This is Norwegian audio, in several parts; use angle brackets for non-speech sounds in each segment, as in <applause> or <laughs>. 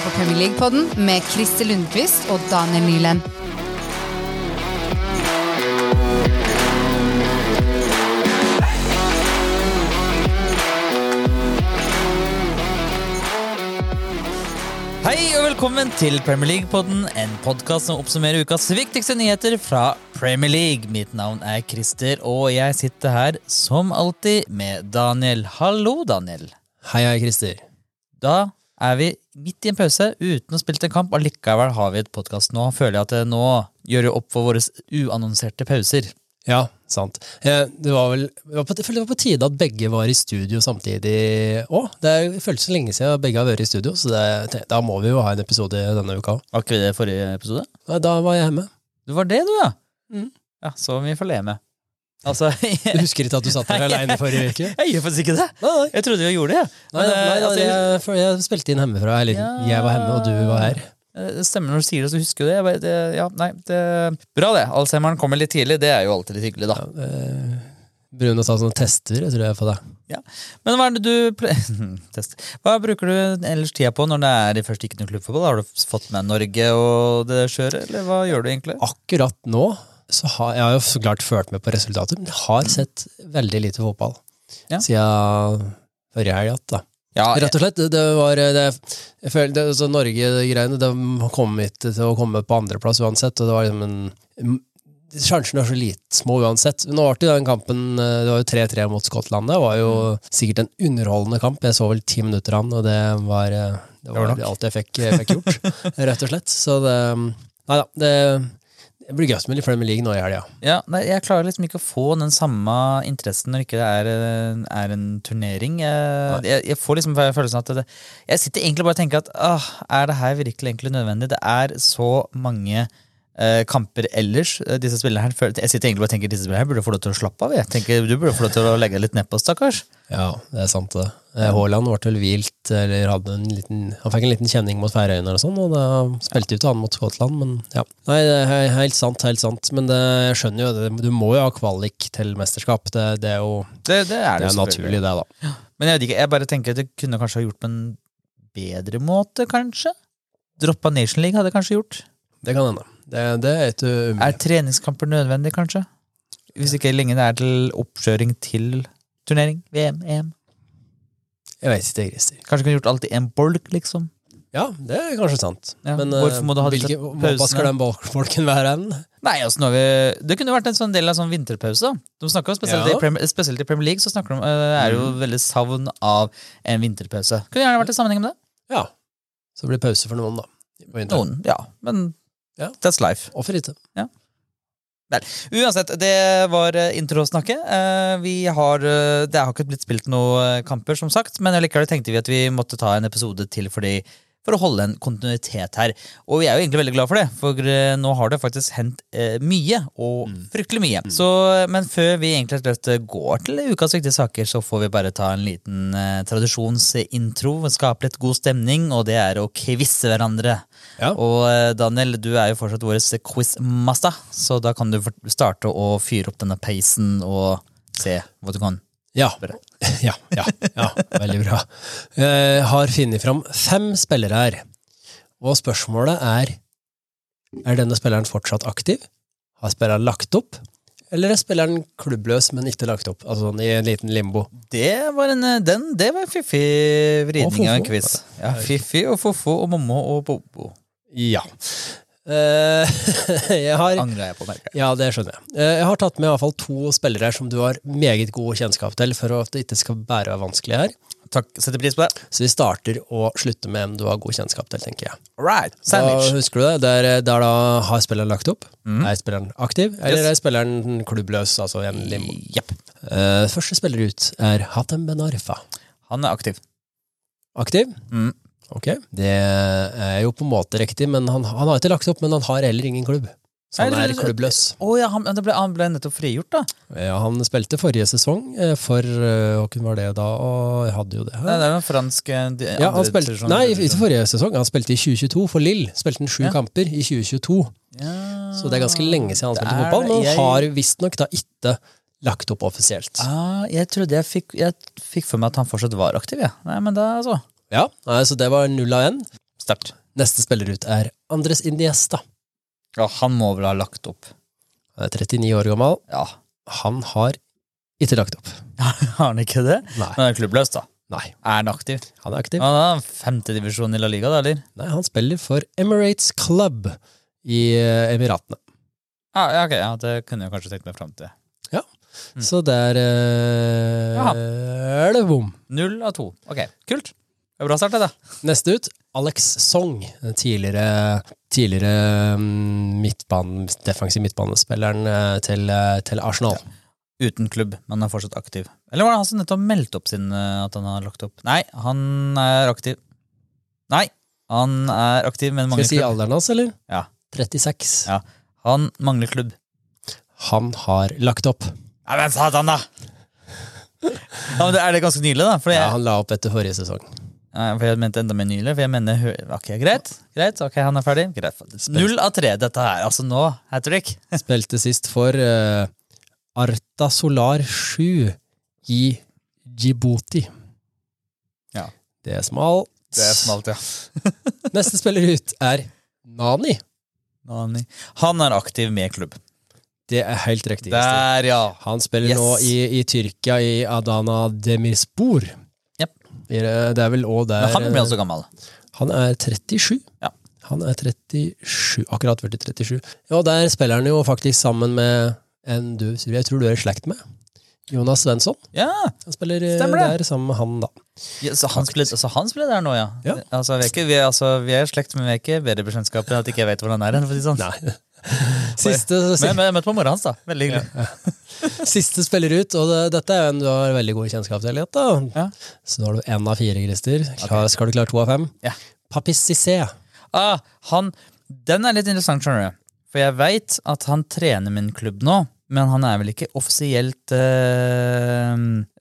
hører på Premier League-podden med Christer Lundqvist og Daniel Nyland. Hei og velkommen til Premier League-podden, en podkast som oppsummerer ukas viktigste nyheter fra Premier League. Mitt navn er Christer, og jeg sitter her som alltid med Daniel. Hallo, Daniel. Hei, hei, Christer. Da er vi midt i en pause uten å spille en kamp. Allikevel har vi et podkast nå. Føler jeg at det nå gjør opp for våre uannonserte pauser. Ja, sant. Eh, Det var vel det var på, jeg føler det var på tide at begge var i studio samtidig òg. Det føles så lenge siden begge har vært i studio, så det, da må vi jo ha en episode denne uka òg. Var ikke vi det forrige episode? Da var jeg hjemme. Du var det, du, ja. Mm. Ja, Så vi får le med. Altså, <laughs> Du husker ikke at du satt der alene forrige uke? <laughs> jeg gjør faktisk ikke det. Nei, nei. Jeg trodde vi gjorde det. Men, nei, eh, altså, jeg, jeg spilte inn hjemmefra. Eller Ja. jeg var hjemme, og du var her. Eh, Det stemmer når du sier det, så husker du det. Jeg bare, det ja, nei, det Bra, det. Alzheimeren kommer litt tidlig. Det er jo alltid litt hyggelig, da. Eh, Bruno sa sånne tester, jeg tror jeg, på Ja. Men hva er det du <laughs> Hva bruker du ellers tida på når det er først ikke noe klubbfotball? Har du fått med Norge og det kjøret, eller hva gjør du egentlig? Akkurat nå så har jeg har jo så klart ført med på resultatet, men jeg har sett veldig lite fotball Ja. siden forrige helg. igjen. Ja, Rett og slett. Det- Det var det, Jeg følte, altså Norge-greiene de kom ikke til å komme på andreplass uansett, og det var liksom en Sjansene er så lite små uansett. Nå ble det den kampen eh, Det var jo 3-3 mot Skottland. Det var jo sikkert en underholdende kamp. Jeg så vel ti minutter an, og det var, eh, det var var alt jeg fikk, fikk gjort, <laughs> rett og slett. Så det Nei da. Det, det blir gøy med litt Premier League nå i helga. Ja, nei, jeg klarer liksom ikke å få den samme interessen når ikke det er, eh, er en turnering. Jeg, jeg, jeg får liksom følelsen at det, Jeg sitter egentlig bare og tenker at åh, er det her virkelig egentlig nødvendig? Det er så mange kamper ellers. eh, Disse spillerne her, Jeg sitter egentlig og tenker disse spillerne her burde få lov til å slappe av. Jeg tenker Du burde få lov til å legge litt nedpå, stakkars. Ja, det er sant det. Eh, Haaland ble vel hvilt, eller hadde en liten Han fikk en liten kjenning mot Færøyene og sånn, og da spilte jo ikke han mot Skottland, men ja. Nei, det er helt sant, helt sant. Men det, jeg skjønner jo det, du må jo ha kvalik til mesterskap. Det, det er jo Det, det er det det er naturlig, det, da. Men jeg vet ikke, jeg bare tenker at det kunne kanskje ha gjort på en bedre måte, kanskje? Droppa Nation League hadde kanskje gjort. Det kan hende. Det, det er ikke umulig. Er treningskamper nødvendig, kanskje? Hvis ikke lenge det er til oppkjøring til turnering? VM, EM? Jeg vet ikke, Christer. Kanskje kunne gjort alt i en bolk, liksom? Ja, det er kanskje sant. Ja, Men hvorfor må du ha hvilke, hva skal den bolken være hen? Nei, altså, vi, Det kunne vært en sånn del av sånn vinterpause. De snakker jo spesielt, Ja. i Premier, spesielt i Premier League så snakker de, eh, er jo veldig savn av en vinterpause. Kunne gjerne vært i sammenheng med det. Ja. Så det blir pause for noen, da. På. Noen, ja. Men Ja. that's life. Og for ikke. Uansett, det var eh, introsnakket. Eh, Vi har, eh, det har ikke blitt spilt noen kamper, som sagt, men likevel tenkte vi at vi måtte ta en episode til fordi, for å holde en kontinuitet her. Og vi er jo egentlig veldig glad for det, for nå har det faktisk hendt eh, mye, og fryktelig mye. Så, men før vi egentlig går til ukas viktige saker, så får vi bare ta en liten eh, tradisjonsintro, skape litt god stemning, og det er å kvisse hverandre. Ja. Og eh, Daniel, du er jo fortsatt vår quizmaster, så da kan du starte å fyre opp denne peisen og se hva du kan. Ja. <laughs> Ja, ja, ja, veldig bra. Jeg har funnet fram fem spillere her, og spørsmålet er Er denne spilleren fortsatt aktiv? Har spilleren lagt opp? Eller er spilleren klubbløs, men ikke lagt opp? Altså sånn i en liten limbo. Det var en, eh, den, det var en fiffig vridning av en quiz. Ja, Fiffi og fofo og mommo og bobo. Ja. Eh, <laughs> jeg har Angrer jeg på, merker jeg. Ja, det skjønner jeg. Eh, Jeg har tatt med i hvert fall to spillere som du har meget god kjennskap til, for at det ikke skal være vanskelig her. Takk, setter pris på det. Så vi starter og slutter med en du har god kjennskap til, tenker jeg. All right, Da, husker du det? Der, der da har spilleren lagt opp? Er spilleren aktiv, eller Yes. er spilleren klubbløs, altså en limbo? Yep. Eh, første spiller ut er Hatem Ben Arfa. Han er aktiv. Aktiv? Mm. Ok. Det er jo på en måte riktig, men han, han har ikke lagt opp, men han har heller ingen klubb. Så han er klubbløs. Oh, ja, han, ble, han ble nettopp frigjort, da. Ja, han spilte forrige sesong eh, for eh, Hvem var det da? Og jeg hadde jo det Det her. er jo en fransk eh, de- Ja, han spilte, sesong, nei, ikke forrige sesong. Han spilte i 2022 for Lill. Spilte han sju Ja. kamper i 2022. Ja. Så det er ganske lenge siden han spilte Det er fotball, men han Jeg- har visstnok da ikke lagt opp offisielt. Ah, jeg trodde jeg fikk, jeg fikk for meg at han fortsatt var aktiv, ja. Nei, men da, altså. Ja, så det var null av én. Sterkt. Neste spiller ut er Andres Indiesta. Ja, han må vel ha lagt opp. Han er 39 år gammel. Ja. Han har ikke lagt opp. <laughs> Har han ikke det? Nei. Men han er klubbløs, da. Nei, Er han aktiv? han er aktiv. Han er femtedivisjon i La Liga, da, eller? Nei, han spiller for Emirates Club i eh, Emiratene. Ja, ja, ok, ja, det kunne jeg kanskje tenkt meg fram til. Mm. Så der eh, er det bom. Null av to. Ok, kult. Det er bra start, det, da. Neste ut, Alex Song. Tidligere, tidligere mm, midtbanen, defensiv midtbanespilleren eh, til, eh, til Arsenal. Uten klubb, men er fortsatt aktiv. Eller var det han som nettopp meldte opp sin eh, at han har lagt opp? Nei, han er aktiv. Nei, han er aktiv, men Skal vi si klubb. alderen hans, eller? Ja. 36. Ja. Han mangler klubb. Han har lagt opp. Ja, men satan, da! Ja, men Er det ganske nylig, da? Jeg, Ja, han la opp etter forrige sesong. For jeg mente enda mer nylig. For jeg mener Ok, greit. greit, ok, Han er ferdig. Greit. Null av tre, dette her. Altså nå, hat trick. <laughs> Spilte sist for uh, Arta Solar 7 i Djibouti. Ja. Det er smalt. Det er smalt, ja. <laughs> Neste spiller ut er Nani. Nani. Han er aktiv med klubb. Det er helt riktig. Der, ja. Han spiller Yes. nå i, i Tyrkia, i Adana Demirspor. Det er vel òg der Men han blir også gammel. Han er 37. Ja. Han er 37, akkurat blitt 37. Ja, der spiller han jo faktisk sammen med en du jeg tror du er i slekt med. Jonas Svensson. Ja, Han spiller eh, der sammen med han, da. ja så, han spiller, så han spiller der nå, ja? Ja. Altså, vi, er i altså, i slekt, men vi er ikke bedre bekjentskap enn at ikke jeg vet hvor han er. For å si sånn. Nei. Siste, Men men jeg møtte på mora hans, da. Veldig hyggelig. <laughs> siste spiller ut, og det, dette er en du har veldig god kjennskap til. Jette. Ja. Så nå har du én av fire, Christer. Klar, Skal du klare to av fem? Ja. Papis Cissé. Ah, han, den er litt interessant, skjønner du. For jeg veit at han trener min klubb nå, men han er vel ikke offisielt eh,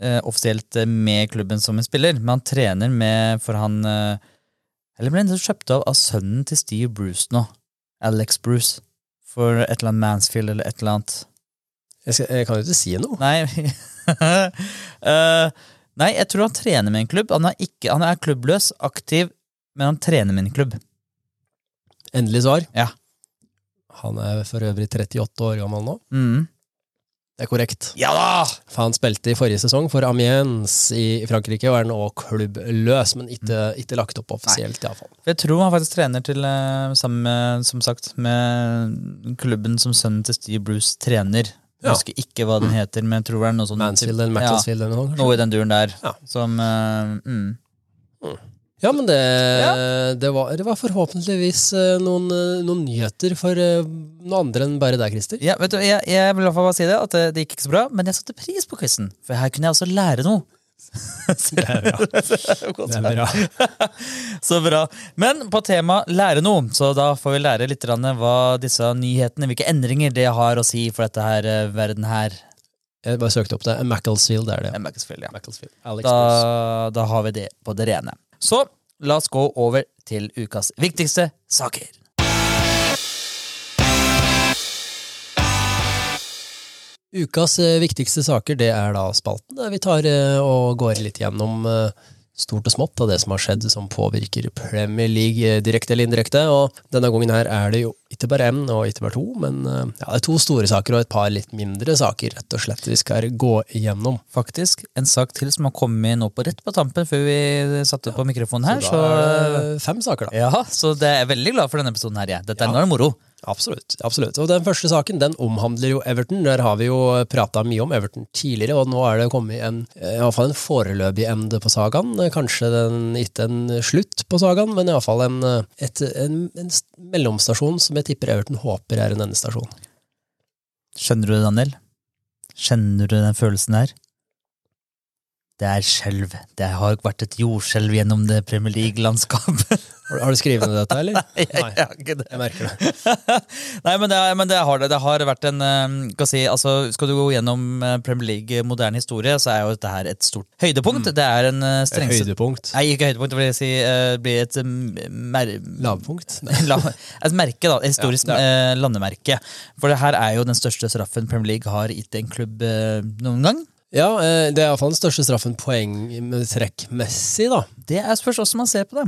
eh, Offisielt med klubben som en spiller, men han trener med For han eh, Eller ble han kjøpt av av sønnen til Steve Bruce nå? Alex Bruce. For et eller annet Mansfield eller et eller annet. Jeg, skal, jeg kan jo ikke si noe. Nei uh, <laughs> Nei, jeg tror han trener med en klubb. Han er, ikke, han er klubbløs, aktiv, men han trener med en klubb. Endelig svar. Ja. Han er for øvrig 38 år gammel nå. Mm. Det er korrekt. Ja da! Han spilte i forrige sesong for Amiens i Frankrike, og er nå klubbløs, men ikke, ikke lagt opp offisielt, iallfall. Jeg tror han faktisk trener til eh, sammen med, som sagt, med klubben som sønnen til Steve Bruce trener. Jeg husker ikke hva den heter, men jeg tror det er noe sånn Mansfield eller ja, eller noe. Noe i den duren der. Ja. Som eh, mm. Ja, men det, Ja. det, var, det var forhåpentligvis eh, noen, eh, noen nyheter for eh, noen andre enn bare deg, Christer. Ja, vet du, jeg, jeg vil i hvert fall bare si det, at det, det gikk ikke så bra, men jeg satte pris på quizen. For her kunne jeg også lære noe. <laughs> Det er bra. <laughs> Det er bra. <laughs> Så bra. Men på tema lære noe, så da får vi lære litt hva disse nyhetene, hvilke endringer det har å si for dette her verden her. Jeg bare søkte opp det. Macclesfield er det. Macclesfield, ja. Macclesfield. Da, da har vi det på det rene. Så la oss gå over til ukas viktigste saker. Ukas eh, viktigste saker det er da spalten der vi tar eh, og går litt gjennom eh, stort og smått av det som har skjedd som påvirker Premier League eh, direkte eller indirekte. Og denne gangen her er det jo ikke bare én og ikke bare to, men eh, ja, det er to store saker og et par litt mindre saker rett og slett vi skal gå igjennom. Faktisk en sak til som har kommet nå på rett på tampen før vi satte på mikrofonen her. Så da er det fem saker, da. ja, så det er jeg veldig glad for denne episoden her. Ja. Dette er Ja. nå er det moro. Absolutt. absolutt. Og den første saken den omhandler jo Everton. Der har vi jo prata mye om Everton tidligere, og nå er det kommet en, eh, i hvert fall en foreløpig ende på sagaen. Kanskje den, ikke en slutt på sagaen, men iallfall en, eh, et, en, en mellomstasjon som jeg tipper Everton håper er en endestasjon. Skjønner du det, Daniel? Kjenner du den følelsen der? Det er skjelv. Det har vært et jordskjelv gjennom det Premier League-landskapet. Har, har du skrevet ned dette, eller? <laughs> Nei, jeg har ikke det. jeg merker det. <laughs> Nei, men det, men det har det. Det har vært en eh, si, altså, skal du gå gjennom eh, Premier League moderne historie, så er jo dette her et stort høydepunkt. Det er en strengse... Høydepunkt. Nei, ikke høydepunkt, det vil si eh, blir et eh, mer... Lavpunkt. <laughs> La, et merke, da. Et historisk Ja, eh, landemerke. For det her er jo den største straffen Premier League har gitt en klubb eh, noen gang. Ja, eh, det er iallfall den største straffen poengtrekkmessig, da. Det er spørs hvordan man ser på det.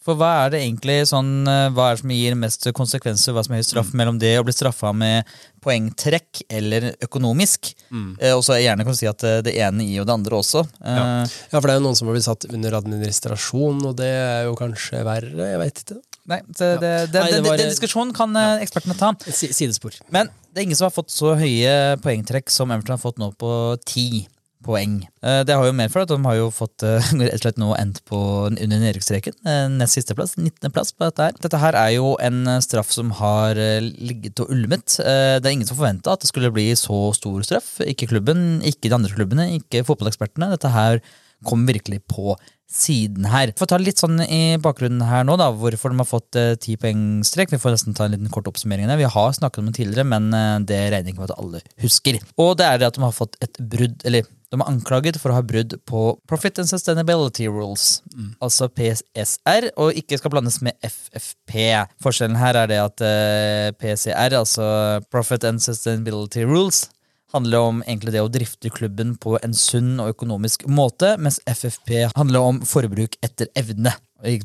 For hva er det egentlig sånn, eh, hva er det som gir mest konsekvenser, hva som er straff mellom det å bli straffa med poengtrekk eller økonomisk? Eh, og så gjerne kan du si at eh, det ene gir jo det andre også. Eh, Ja. Ja, for det er jo noen som har blitt satt under administrasjon, og det er jo kanskje verre, jeg veit ikke. Nei, det, det, Nei, det det, var- den diskusjonen kan ja. ekspertene ta. Sidespor. Men det er ingen som har fått så høye poengtrekk som Everton har fått nå på ti poeng. Eh, Det har jo mer for at de har jo fått eh, <laughs> rett og nå endt på under nedrykksstreken. Eh, Nest sisteplass, 19.-plass på dette her. Dette her er jo en eh, straff som har eh, ligget og ulmet. Eh, Det er ingen som forventa at det skulle bli så stor straff. Ikke klubben, ikke de andre klubbene, ikke fotballekspertene. Dette her kom virkelig på siden her. For å ta litt sånn i bakgrunnen her nå, da, hvorfor de har fått eh, ti poengstrek. Vi får nesten ta en liten kort oppsummering. der. Vi har snakket om det tidligere, men eh, det regner ikke med at alle husker. Og det er det at de har fått et brudd, eller de er anklaget for å ha brudd på Profit and Sustainability Rules, altså PSR, og ikke skal blandes med FFP. Forskjellen her er det at eh, PCR, altså Profit and Sustainability Rules, handler om egentlig det å drifte klubben på en sunn og økonomisk måte, mens FFP handler om forbruk etter evne.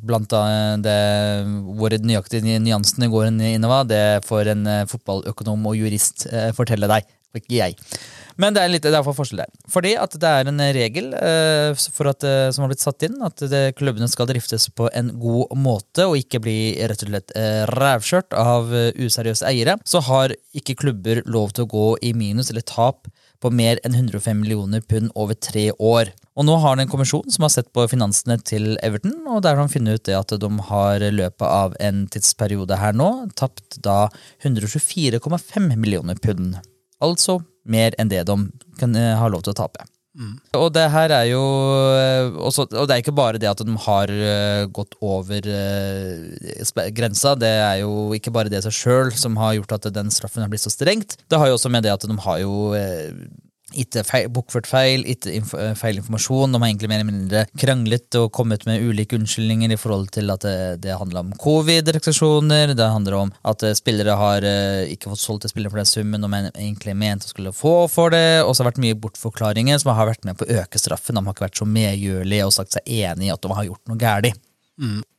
Blant annet det, hvor nøyaktig nyansene går inn i det får en eh, fotballøkonom og jurist eh, fortelle deg, ikke jeg. Men det er litt, det er forskjell der. Fordi at det er en regel eh, at, eh, som har blitt satt inn, at det, klubbene skal driftes på en god måte og ikke bli rett og slett eh, rævkjørt av eh, useriøse eiere, så har ikke klubber lov til å gå i minus eller tap på mer enn 105 millioner pund over tre år. Og nå har det en kommisjon som har sett på finansene til Everton, og der har de funnet ut det at de har løpet av en tidsperiode her nå tapt da 124,5 millioner pund. Altså mer enn det de kan uh, ha lov til å tape. Og det her er jo eh, også, Og det er ikke bare det at de har eh, gått over grensa, det er jo ikke bare det seg sjøl som har gjort at den straffen har blitt så strengt. Det har jo også med det at de har jo ikke feil, bokført feil, ikke inf eh, feil informasjon. De har egentlig mer eller mindre kranglet og kommet med ulike unnskyldninger i forhold til at det, det handler om covid-restriksjoner, det handler om at eh, spillere har eh, ikke fått solgt til spillere for den summen de egentlig mente å skulle få for det, og så har det vært mye bortforklaringer som har vært med på å øke straffen. De har ikke vært så medgjørlige og sagt seg enig i at de har gjort noe galt.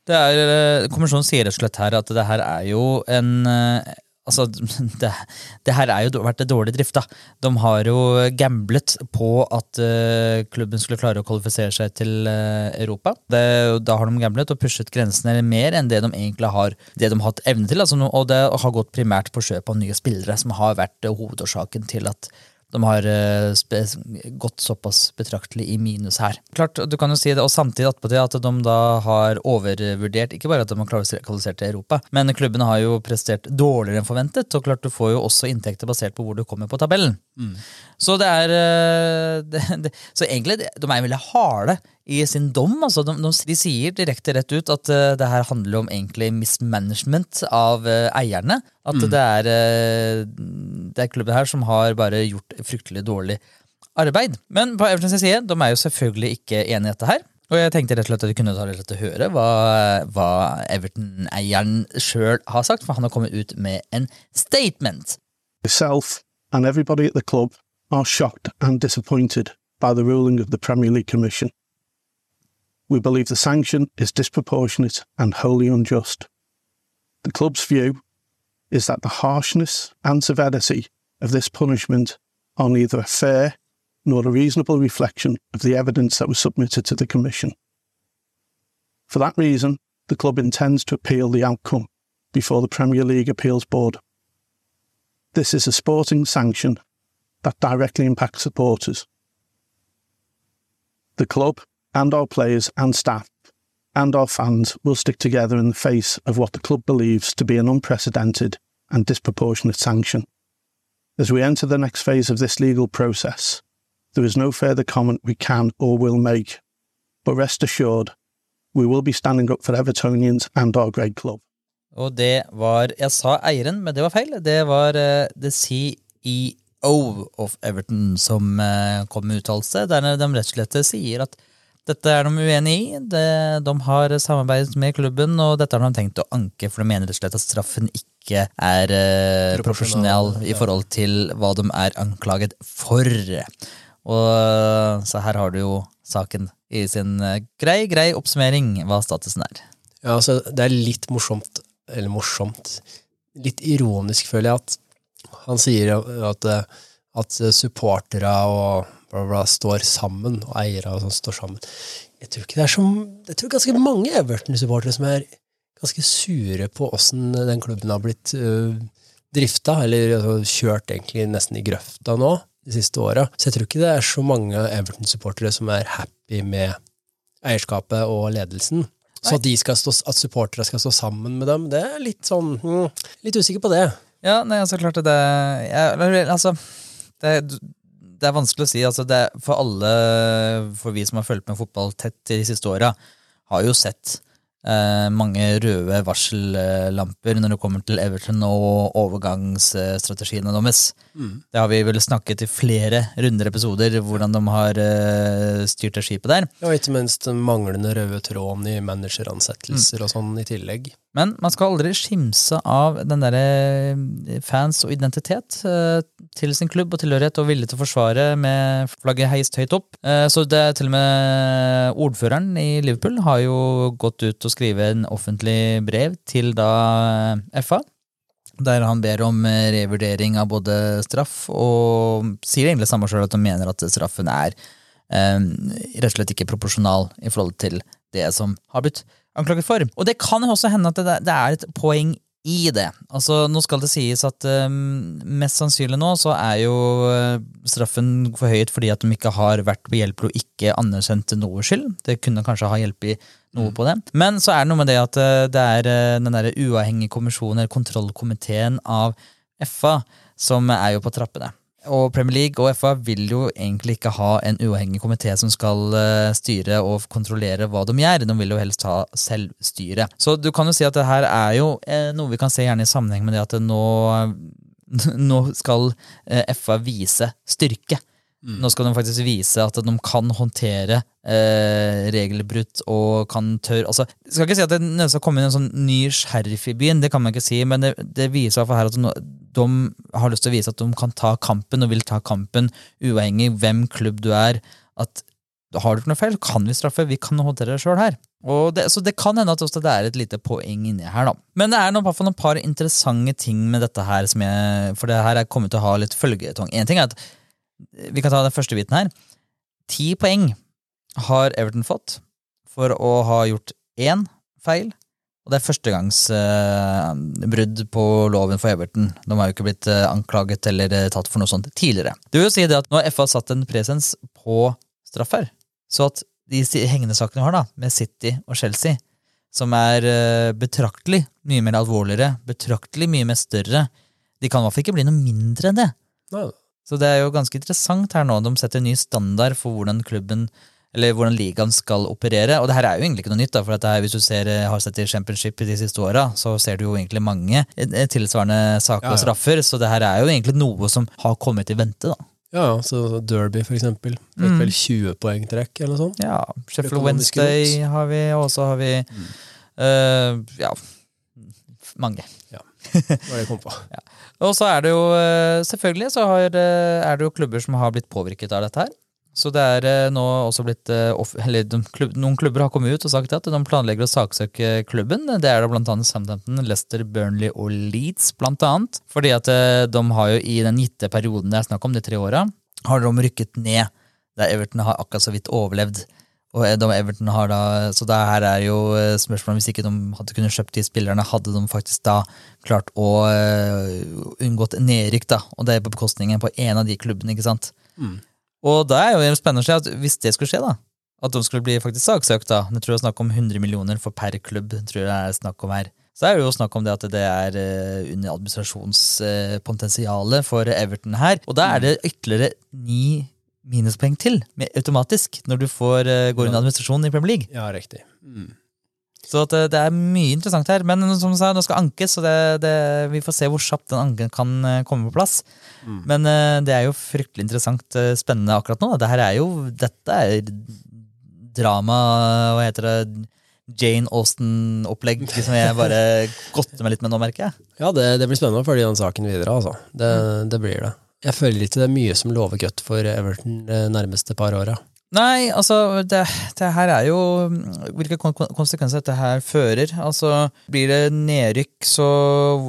Det er, eh, kommisjonen sier rett og slett her at det her er jo en eh, Altså, <laughs> det, det her har jo vært dårlig drift. da. De har jo gamblet på at uh, klubben skulle klare å kvalifisere seg til uh, Europa. Det, da har de gamblet og pushet grensene mer enn det de egentlig har det de har hatt evne til. Altså, og det har gått primært på kjøp av nye spillere, som har vært eh, hovedårsaken til at de har eh, gått såpass betraktelig i minus her. Klart, du kan jo si det, og Samtidig attpåtil at de da har overvurdert ikke bare at de har kvalifisert til Europa, men klubbene har jo prestert dårligere enn forventet. og klart Du får jo også inntekter basert på hvor du kommer på tabellen. Så det er eh, <laughs> det, det, Så egentlig, de er veldig harde i sin dom. altså De, de, de sier direkte rett ut at eh, det her handler om egentlig mismanagement av eierne. At det er eh, det er klubben her som har bare gjort fryktelig dårlig arbeid. Men på Evertons side, de er jo selvfølgelig ikke enig i dette her. Og jeg tenkte rett og slett at vi kunne ta rett og slett å høre hva, hva Everton-eieren sjøl har sagt, for han har kommet ut med en statement. Myself and everybody at the club are shocked and disappointed by the ruling of the Premier League Commission. We believe the sanction is disproportionate and wholly unjust. The club's view is that the harshness and severity of this punishment are neither a fair nor a reasonable reflection of the evidence that was submitted to the Commission. For that reason, the club intends to appeal the outcome before the Premier League Appeals Board. This is a sporting sanction that directly impacts supporters. The club and our players and staff and our fans will stick together in the face of what the club believes to be an unprecedented and disproportionate sanction. As we enter the next phase of this legal process, there is no further comment we can or will make, but rest assured, we will be standing up for Evertonians and our great club. Og det var Jeg sa eieren, men det var feil. Det var uh, the CEO of Everton som uh, kom med uttalelse, der de rett og slett sier at dette er de uenig i. De, de har samarbeidet med klubben, og dette har de tenkt å anke, for de mener rett og slett at straffen ikke er eh, profesjonell i forhold til hva de er anklaget for. Og Så her har du jo saken i sin eh, grei, grei oppsummering hva statusen er. Ja, altså, det er litt morsomt, eller morsomt, litt ironisk, føler jeg, at han sier at, at supportere og bla, bla, står sammen, og eiere og sånn står sammen. Jeg tror ikke det er som Jeg tror ganske mange Everton-supportere som er ganske sure på åssen den klubben har blitt uh, drifta, eller altså, kjørt egentlig nesten i grøfta nå de siste åra. Så jeg tror ikke det er så mange Everton-supportere som er happy med eierskapet og ledelsen. Så at, stå, at supportere skal stå sammen med dem, det er litt sånn mm, Litt usikker på det. Ja, nei, altså klart det jeg, Altså, det, det, er vanskelig å si. Altså, det, for alle, for vi som har fulgt med fotball tett de siste åra, har jo sett eh, mange røde varsellamper når det kommer til Everton og overgangsstrategiene deres. Mm. Det har vi vel snakket i flere runder episoder, hvordan de har eh, styrt det skipet der. Ja, ikke minst den manglende røde tråden i manageransettelser mm. og sånn i tillegg. Men man skal aldri skimse av den derre eh, fans og identitet uh, til sin klubb og tilhørighet og vilje til å forsvare med flagget heist høyt opp. Uh, så det er til og med ordføreren i Liverpool har jo gått ut og skrevet en offentlig brev til da FA der han ber om eh, revurdering av både straff, og sier egentlig samme sjøl at han mener at straffen er eh, rett og slett ikke proporsjonal i forhold til det som har blitt anklaget for. Og det kan jo også hende at det, det er et poeng i det. Altså, Nå skal det sies at um, mest sannsynlig nå så er jo uh, straffen forhøyet fordi at de ikke har vært behjelpelige og ikke anerkjent noe skyld. Det kunne kanskje ha hjulpet noe på det. Men så er det noe med det at uh, det er uh, den der uavhengige kommisjonen, eller kontrollkomiteen av FA, som er jo på trappene. Og Premier League og FA vil jo egentlig ikke ha en uavhengig komité som skal eh, styre og kontrollere hva de gjør. De vil jo helst ha selvstyre. Så du kan jo si at det her er jo eh, noe vi kan se gjerne i sammenheng med det at nå, <laughs> nå skal eh, FA vise styrke. Mm. Nå skal de faktisk vise at de kan håndtere eh, regelbrudd og kan tørre altså, Jeg skal ikke si at det skal komme inn en sånn ny sheriff i byen, det kan man ikke si, men det, det viser her at de, de har lyst til å vise at de kan ta kampen, og vil ta kampen uavhengig hvem klubb du er. At har du ikke noe feil, kan vi straffe. Vi kan håndtere det sjøl her. Det, så det kan hende at det er et lite poeng inni her, da. Men det er noen, noen par interessante ting med dette her, jeg, for det her er kommet til å ha litt følgetong. En ting er at vi kan ta den første biten her. Ti poeng har Everton fått for å ha gjort én feil. Og det er førstegangsbrudd uh, på loven for Everton. De har jo ikke blitt uh, anklaget eller uh, tatt for noe sånt tidligere. Det vil jo si det at nå har FA satt en presens på straffer, så at de hengende sakene vi har, da, med City og Chelsea, som er betraktelig mye mer alvorligere, betraktelig mye mer større, de kan i hvert fall ikke bli noe mindre enn det. Nei. Så det er jo ganske interessant her nå. De setter en ny standard for hvordan klubben eller hvordan ligaen skal operere. Og det her er jo egentlig ikke noe nytt, da, for her, hvis du ser, eh, har sett i Championship de siste åra, så ser du jo egentlig mange eh, tilsvarende saker og straffer. Så det her er jo egentlig noe som har kommet i vente, da. Ja, så Derby, for eksempel. Fikk mm. vel 20 poengtrekk eller noe sånt? Ja. Sheffield Wednesday har vi, og så har vi mm. uh, ja, mange. Det jeg kom på. <laughs> ja. Og så er det jo eh, selvfølgelig så har, eh, er det jo klubber som har blitt påvirket av dette her. Så det er eh, nå også blitt Eller noen klubber har kommet ut og sagt at de planlegger å saksøke klubben. Det er da blant annet Southampton, Leicester, Burnley og Leeds, blant annet. Fordi at de har jo i den gitte perioden det er snakk om, de tre åra, har de rykket ned. Der Everton har akkurat så vidt overlevd. Og da Everton har da, Så det her er jo eh, spørsmålet hvis ikke de hadde kunnet kjøpt de spillerne, hadde de faktisk da klart å uh, unngått nedrykk, da, og det er på bekostningen på en av de klubbene, ikke sant. Mm. Og da er jo spennende å se at hvis det skulle skje, da, at de skulle bli faktisk saksøkt, da, jeg tror det er snakk om 100 millioner for per klubb, tror jeg det er snakk om her, så er det jo snakk om det at det er uh, under administrasjonspotensialet uh, for Everton her, og da er det ytterligere ni minuspoeng til med, automatisk når du får, uh, går i administrasjonen i Premier League. Ja, riktig. Mm. Så det, eh, det, er mye interessant her. Men som du sa, nå skal ankes, så det, det, vi får se hvor kjapt den anken kan uh, komme på plass. Mm. Men uh, det er jo fryktelig interessant, uh, spennende akkurat nå. Dette er jo, dette er drama, hva heter det, Jane Austen-opplegg <laughs> som jeg bare godter meg litt med nå, merker jeg. Ja, det, det blir spennende å følge den saken videre, altså. Det, mm. det blir det. Jeg føler ikke det er mye som lover godt for Everton de nærmeste par åra. Nei, altså det, det her er jo Hvilke kon kon- konsekvenser dette her fører. Altså Blir det nedrykk, så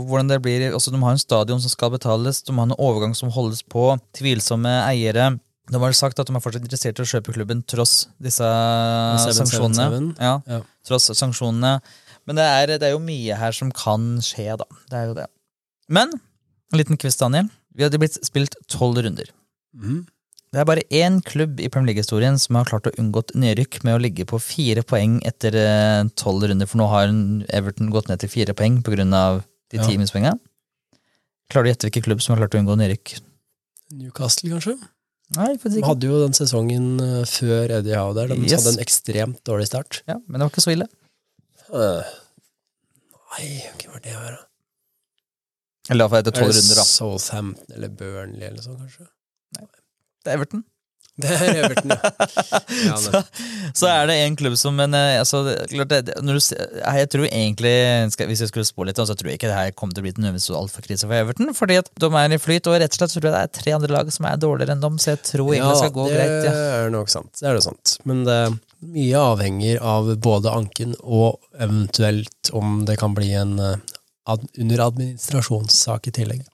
hvordan det blir altså De har en stadion som skal betales, de har en overgang som holdes på, tvilsomme eiere. De har sagt at de er fortsatt interessert i å kjøpe klubben tross disse 7, sanksjonene. Ja, Ja. tross sanksjonene. Men det er, det er jo mye her som kan skje, da. Det er jo det. Men en liten quiz, Daniel. Vi hadde blitt spilt tolv runder. Mm. Det er bare én klubb i Premier League-historien som har klart å unngått nedrykk med å ligge på fire poeng etter eh, tolv runder, for nå har Everton gått ned til fire poeng pga. de Ja. ti minuspoengene. Klarer du å gjette hvilken klubb som har klart å unngå nedrykk? Newcastle, kanskje? Nei, faktisk De ikke. hadde jo den sesongen eh, før Eddie Howe der. De Yes. hadde en ekstremt dårlig start. Ja, men det var ikke så ille. Uh, Nei, hvem var det her, da? Eller iallfall etter Er tolv runder, da. Southampton eller Burnley eller sånn, kanskje? Nei. Det er Everton. Det er Everton, ja. <laughs> ja så, så er det en klubb som men, eh, altså, klart det, du, jeg tror egentlig, skal, Hvis jeg skulle spå litt, så tror jeg ikke det her kommer til å bli nødvendigvis nødvendigste altfor for Everton. Fordi at de er i flyt, og rett og slett så tror jeg det er tre andre lag som er dårligere enn dem. Så jeg tror egentlig det skal gå det greit. Ja. det er nok sant. Det er det sant. Men det, mye avhenger av både anken og eventuelt om det kan bli en eh, ad, under administrasjonssak i tillegg.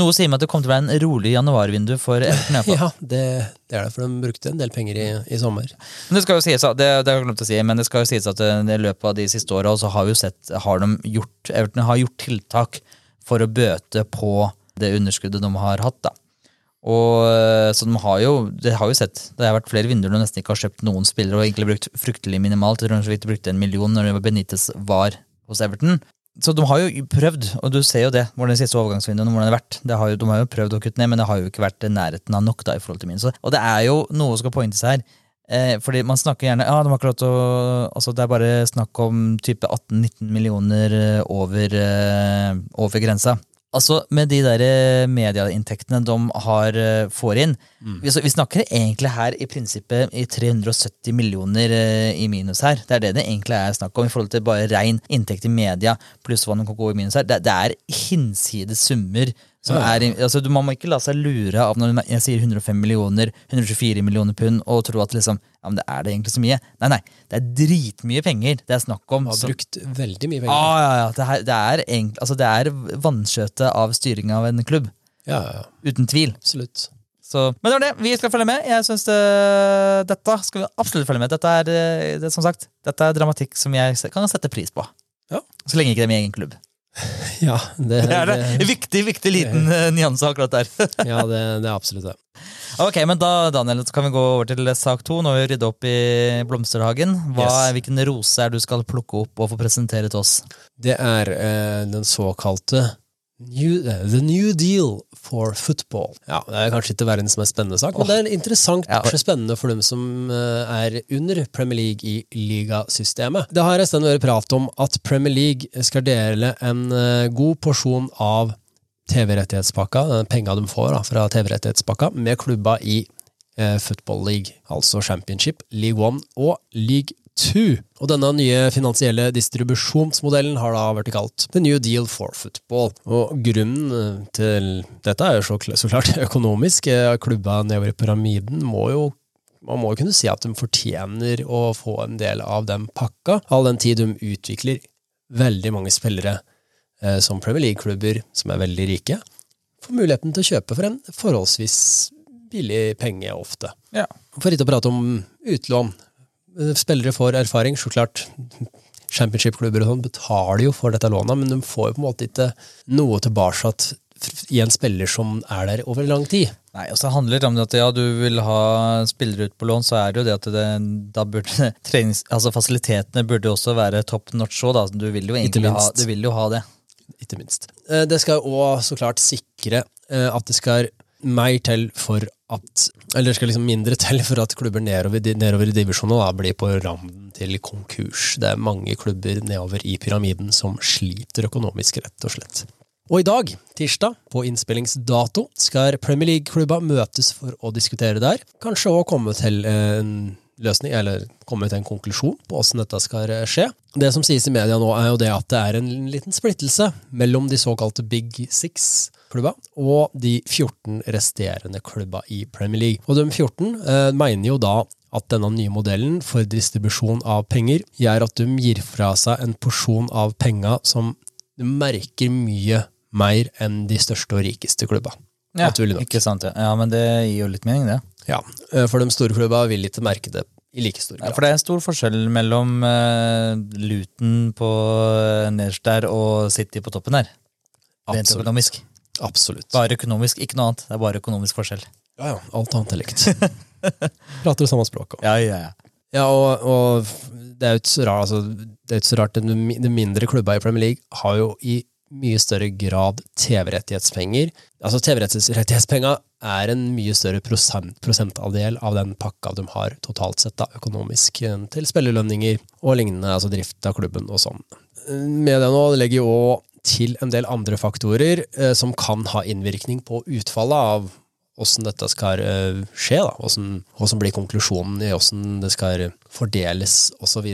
Noe sier meg at det kom til å være en rolig januarvindu for Everton. <laughs> Ja, det, det er det, for de brukte en del penger i, i sommer. Men det skal jo sies, det, det har jeg glemt å si, men det skal jo sies at eh, i løpet av de siste åra så har vi jo sett har de gjort, Everton har gjort tiltak for å bøte på det underskuddet de har hatt. da. Og eh, så de har jo, det har jo sett, det har vært flere vinduer de nesten ikke har kjøpt noen spillere og egentlig brukt fryktelig minimalt. Jeg tror de brukte en million når Benitez var hos Everton. Så de har jo prøvd, og du ser jo det, hvordan siste overgangsvinduene hvordan det har vært. Det har jo, de har jo prøvd å kutte ned, men det har jo ikke vært nærheten av nok da i forhold til min. Så, og det er jo noe som skal pointes her. Eh, fordi man snakker gjerne ja, de har ikke å, altså Det er bare snakk om type 18-19 millioner over, eh, over grensa. Altså, med de der eh, medieinntektene de har, eh, får inn vi, så vi snakker egentlig her i prinsippet i 370 millioner eh, i minus her. Det er det det egentlig er snakk om i forhold til bare rein inntekt i media pluss hva de kan gå i minus her. Det, det er hinsides summer. Er, altså, du- man må ikke la seg lure av når jeg sier 105 millioner, 124 millioner pund, og tro at liksom, ja, men det er det egentlig så mye. Nei, nei, det er dritmye penger det er snakk om. Har brukt veldig mye penger. Ah, ja, ja, det, her, det, er egentlig, altså, det er vanskjøtet av styring av en klubb. Ja, ja, Uten tvil. absolutt. Så, men det var det. Vi skal følge med. Jeg synes det, Dette skal vi absolutt følge med. Dette er, eh, det, som sagt, dette er dramatikk som jeg kan sette pris på. Ja. Så lenge ikke det er min egen klubb. <laughs> Ja, det, Det er det. det viktig, viktig liten eh, nyanse akkurat der. <laughs> ja, det, det er absolutt det. ok, men da Daniel, så kan vi gå over til sak to. Nå har vi rydda opp i blomsterhagen. Hva, Yes. Hvilken rose er du skal plukke opp og få presentere til oss? Det er eh, den såkalte New, eh, The New Deal for Football. Ja, Det er kanskje ikke verdens mest spennende sak, men det er interessant Ja. spennende for dem som eh, er under Premier League i ligasystemet. Det har en stund vært prat om at Premier League skal dele en eh, god porsjon av TV-rettighetspakka, den penga de får da, fra TV-rettighetspakka, med klubba i Football League, altså Championship, League One og League Two. Og denne nye finansielle distribusjonsmodellen har da vært kalt The New Deal for Football. Og grunnen eh, til dette er jo så, klart <laughs> økonomisk. Eh, Klubba nedover i pyramiden må jo man må jo kunne si at de fortjener å få en del av den pakka, all den tid de utvikler veldig mange spillere eh, som Premier League-klubber som er veldig rike, får muligheten til å kjøpe for en forholdsvis billig penge ofte. Ja. For ikke å prate om utlån. Spillere får erfaring, så klart. Championship-klubber og sånn betaler jo for dette lånet, men de får jo på en måte ikke noe tilbake i en spiller som er der over lang tid. Nei, og så handler det om at ja, du vil ha spillere ut på lån, så er det jo det at det, da burde <laughs> trenings, altså fasilitetene burde også være top notch òg, da. Du vil jo egentlig ha, du vil jo ha det. Ikke minst. Eh, Det skal òg så klart sikre eh, at det skal mer til for at Eller det skal liksom mindre til for at klubber nedover, nedover i divisjonen blir på randen til konkurs. Det er mange klubber nedover i pyramiden som sliter økonomisk, rett og slett. Og i dag, tirsdag, på innspillingsdato, skal Premier League-klubba møtes for å diskutere der. Kanskje òg komme til en løsning, eller komme til en konklusjon på hvordan dette skal skje. Det som sies i media nå, er jo det at det er en liten splittelse mellom de såkalte Big Six-klubba og de 14 resterende klubba i Premier League. Og de 14 eh, mener jo da at denne nye modellen for distribusjon av penger gjør at de gir fra seg en porsjon av penga som de merker mye mer enn de største og rikeste klubba. Ja, ikke sant, ja. ja, men det gir jo litt mening, det. Ja, eh, For de store klubba vil ikke merke det i like stor grad. Ja, for det er en stor forskjell mellom uh, Luton på uh, nederst der og City på toppen her. Rent økonomisk. Absolutt. Bare økonomisk, ikke noe annet. Det er bare økonomisk forskjell. Ja, ja. Alt annet er likt. <laughs> Prater det samme språket. Ja, ja, ja. Ja, og, og det er jo ikke så rart, altså, det er jo ikke så rart de, de mindre klubba i Premier League har jo i mye større grad TV-rettighetspenger. Altså TV-rettighetspenga er en mye større prosent, prosentandel av den pakka de har totalt sett da, økonomisk eh, til spillerlønninger og lignende, altså drift av klubben og sånn. Med det nå legger jo også til en del andre faktorer eh, som kan ha innvirkning på utfallet av hvordan dette skal eh, skje, da. Hvordan, hvordan blir konklusjonen i hvordan det skal fordeles osv.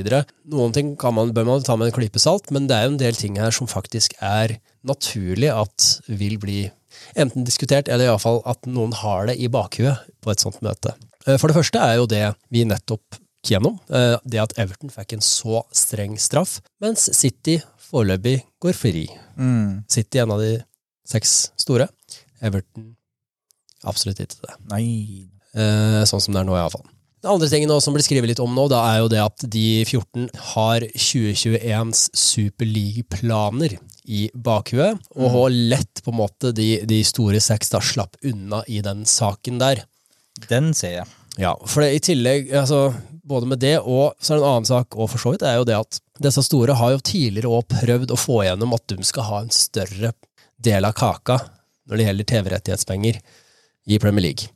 Noen ting kan man, bør man ta med en klype salt, men det er jo en del ting her som faktisk er naturlig at vil bli enten diskutert, eller iallfall at noen har det i bakhuet på et sånt møte. Eh, For det første er jo det vi nettopp gikk gjennom, eh, det at Everton fikk en så streng straff, mens City foreløpig går fri. Mm. City en av de seks store. Everton absolutt ikke det. Nei. Eh, sånn som det er nå, iallfall. Det andre tingen som blir skrevet litt om nå, da er jo det at de 14 har 2021s Superleague-planer i bakhuet, og har lett på en måte de, de store seks da slapp unna i den saken der. Den ser jeg. Ja, for det, i tillegg, altså, både med det og så er det en annen sak, og for så vidt, er jo det at disse store har jo tidligere òg prøvd å få igjennom at de skal ha en større del av kaka når det gjelder TV-rettighetspenger i Premier League.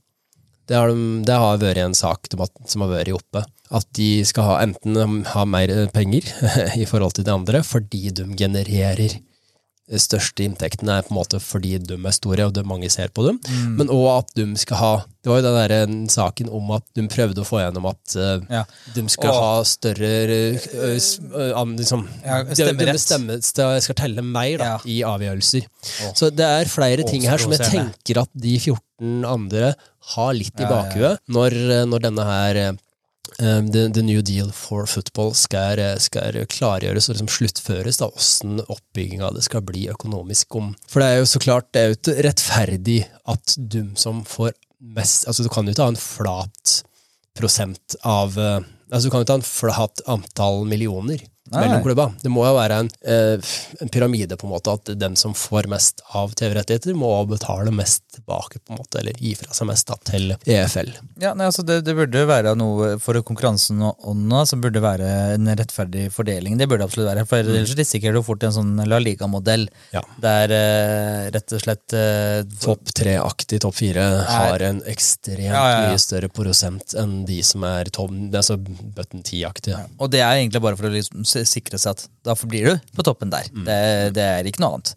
Det har, de, det har vært en sak som har vært oppe. At de skal ha, enten ha mer penger <laughs> i forhold til de andre, fordi de genererer største inntektene er på en måte fordi de er store, og det mange ser på dem. Mm. Men òg at de skal ha Det var jo den der saken om at de prøvde å få gjennom at eh, Ja. de skal Og- ha større eh, eh, liksom, Ja, stemmerett. bestemme, skal telle mer da, Ja. i avgjørelser. Og, Så det er flere ting her som jeg tenker at de 14 andre har litt i bakhuet når, når denne her the, the New Deal for Football skal, skal klargjøres og liksom sluttføres, da, hvordan oppbygginga av det skal bli økonomisk om. For det er jo så klart, det er jo ikke rettferdig at de som får mest Altså, du kan jo ikke ha en flat prosent av eh, Altså, du kan jo ikke ha en flat antall millioner Nei. mellom klubba. Det må jo være en, eh, en pyramide, på en måte, at den som får mest av TV-rettigheter, må betale mest tilbake, på en måte, eller gi fra seg mest da, til EFL. Ja, nei, altså det, det burde være noe for konkurransen og ånda som burde være en rettferdig fordeling. Det burde absolutt være, for ellers risikerer du fort en sånn La Liga-modell Ja. der eh, rett og slett eh, Topp tre-aktig topp fire har en ekstremt Ja, ja, ja. mye større prosent enn de som er tom, altså button ti-aktige. Og det er egentlig bare for å liksom s- sikre seg at da forblir du på toppen der. Det, det er ikke noe annet.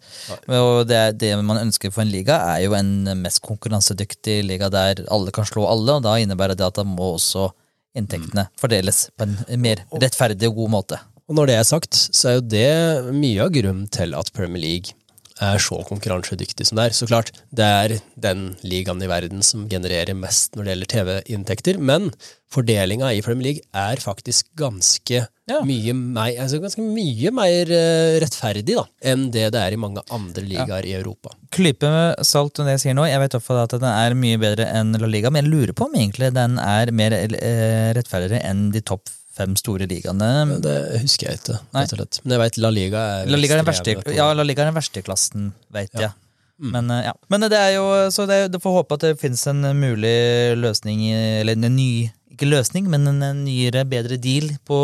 Og det, det man ønsker for en liga, er jo en mest konkurransedyktig liga der alle kan slå alle, og da innebærer det at da må også inntektene fordeles på en mer rettferdig og god måte. Og når det er sagt, så er jo det mye av grunnen til at Premier League er så konkurransedyktig som det er. Så klart, det er den ligaen i verden som genererer mest når det gjelder TV-inntekter, men fordelinga i Premier League er faktisk ganske Ja. mye mer, altså ganske mye mer eh, rettferdig da, enn det det er i mange andre ligaer i Europa. Klype med salt og det jeg sier nå. Jeg vet i at den er mye bedre enn La Liga, men jeg lurer på om egentlig den er mer eh, rettferdigere enn de topp fem store ligaene. Det husker jeg ikke, rett og slett. Men jeg vet La Liga er La Liga er den verste, ja, La Liga er den verste klassen, vet Ja. jeg. Men, eh, ja. Men det er jo, så det, du får håpe at det finnes en mulig løsning, eller en ny ikke løsning, men en nyere, bedre deal på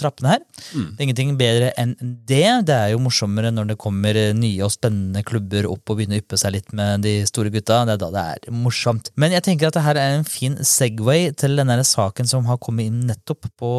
trappene her. Det er ingenting bedre enn det. Det er jo morsommere når det kommer nye og spennende klubber opp og begynner å yppe seg litt med de store gutta. Det er da det er morsomt. Men jeg tenker at det her er en fin Segway til den saken som har kommet inn nettopp på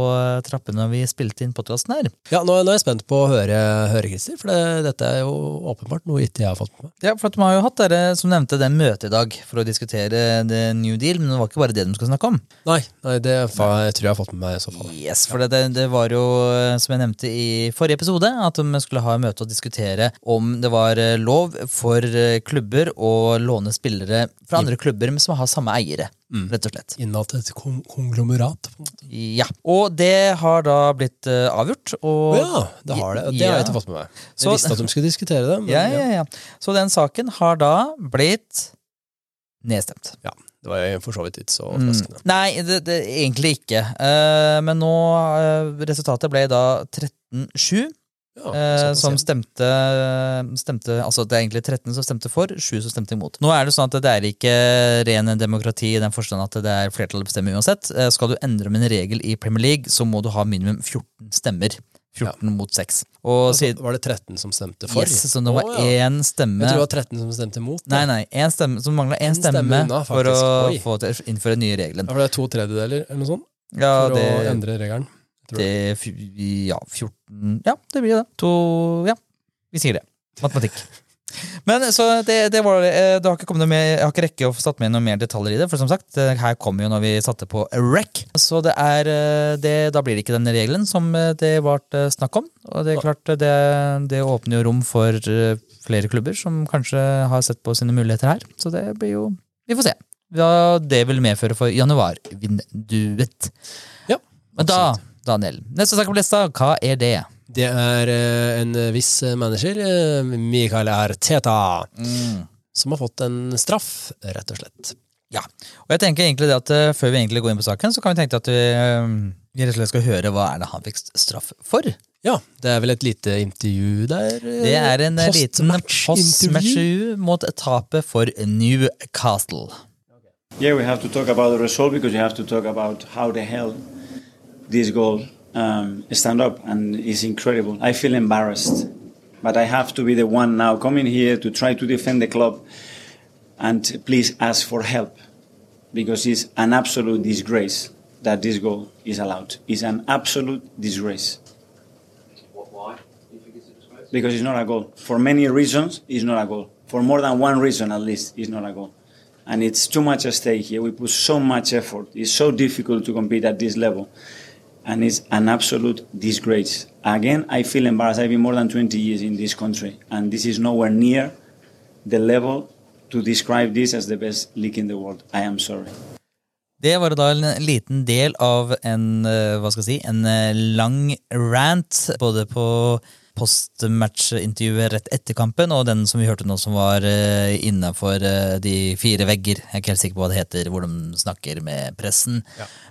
trappene når vi spilte inn podkasten her. Ja, nå, nå er jeg spent på å høre, høre Christer, for det, dette er jo åpenbart noe ikke jeg har fått med meg. Ja, for De har jo hatt dere, som nevnte, det møtet i dag for å diskutere The New Deal, men det var ikke bare det de skulle snakke om. Nei, nei Nei, det fa- jeg tror jeg har fått med meg i så fall. Yes, for det, det, var jo, eh, som jeg nevnte i forrige episode, at de skulle ha møte og diskutere om det var eh, lov for eh, klubber å låne spillere fra andre klubber men som har samme eiere, rett og slett. Innad til et kon konglomerat. på en måte. Ja, Og det har da blitt eh, avgjort. Og ja, det har det. Det har jeg ikke fått med meg. Jeg visste at de skulle diskutere det. Men <laughs> Ja, ja, ja. Så den saken har da blitt nedstemt. ja, det var for så vidt ikke så Mm. Nei, det, det, egentlig ikke. Uh, men nå uh, Resultatet ble da 13-7. Ja, Eh, som stemte, stemte Altså det er egentlig 13 som stemte for, 7 som stemte imot. Nå er det sånn at det er ikke ren demokrati i den forstand at det er flertallet bestemmer uansett. Skal du endre om en regel i Premier League, så må du ha minimum 14 stemmer. 14 mot 6. Og Altså, siden, var det 13 som stemte for? yes, så det var oh, ja. én stemme Jeg tror det var 13 som stemte mot. da. Nei, nei, en stemme, så mangla én En stemme stemme, unna, for å. Oi. få til innføre den nye regelen. Ja, for det er to tredjedeler eller noe sånt Ja, for det, å endre regelen. det Ja, 14 Ja, det blir det. To Ja, vi sier det. Matematikk. <laughs> Men så det, det var eh, det har ikke kommet noe mer, Jeg har ikke rekke å få satt med noe mer detaljer i det, for som sagt, her kom jo når vi satte på rec. Så det er eh, det, Da blir det ikke den regelen som eh, det eh, snakk om. Og det er klart, det, det åpner jo rom for flere klubber som kanskje har sett på sine muligheter her. Så det blir jo Vi får se hva det vil medføre for januarvinduet. Ja, Men da, Daniel, neste sak på lista, hva er det? Det er eh, en viss manager, eh, Mikael Arteta, Mm. som har fått en straff, rett og slett. Ja, og jeg tenker egentlig det at eh, Før vi egentlig går inn på saken, så kan vi tenke at vi, eh, vi rett og slett skal høre hva er det han fikk straff for. Ja, det er vel et lite intervju der. eh, Det er en eh, liten postmatch-intervju. postmatch mot tapet for Newcastle. Yeah, we have to talk about the result because you have to talk about how the hell this goal um, stand up, and it's incredible. I feel embarrassed, but I have to be the one now coming here to try to defend the club, and please ask for help because it's an absolute disgrace that this goal is allowed. It's an absolute disgrace. Why? It's disgrace? Because it's not a goal. For many reasons, it's not a goal. For more than one reason, at least, it's not a goal. And it's too much at stake here. We put so much effort. It's so difficult to compete at this level. And it's an absolute disgrace. Again, I feel embarrassed. I've been more than 20 years in this country, and this is nowhere near the level to describe this as the best league in the world. I am sorry. Det var da en liten del av en, eh, hva skal jeg si, en eh, lang rant, både på postmatch-intervjuet rett etter kampen, og den som vi hørte nå som var uh, innafor de fire vegger. Jeg er ikke helt sikker på hva det heter, hvor de snakker med pressen.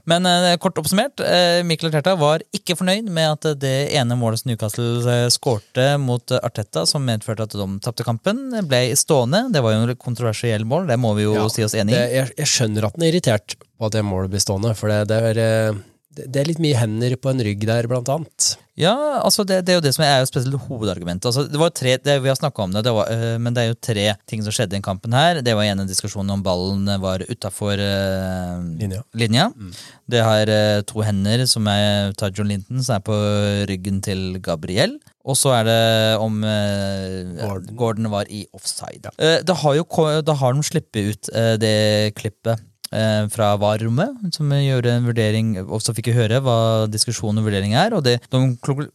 Men eh, kort oppsummert, Mikkel Arteta var ikke fornøyd med at det ene målet som Newcastle skårte mot Arteta, som medførte at de tapte kampen, ble stående. Det var jo en kontroversiell mål, det må vi jo Ja, si oss enig i. Jeg, jeg skjønner at han er irritert på at det målet blir stående, for det, det, er, eh, det, det er litt mye hender på en rygg der, blant annet. Ja, altså det, det er jo det som er jo spesielt hovedargumentet. Altså det var tre, det, Vi har snakka om det, det var, øh, men det er jo tre ting som skjedde i den kampen her. Det var igjen en diskusjon om ballen var utafor Linja. linja. Det har øh, to hender, som er Tajon Linton, som er på ryggen til Gabriel. Og så er det om øh, Gordon. Gordon var i offside. Eh, det har jo, da har de sluppet ut eh, det klippet eh, fra VAR-rommet, som gjorde en vurdering, og så fikk vi høre hva diskusjonen og vurdering er. og det, De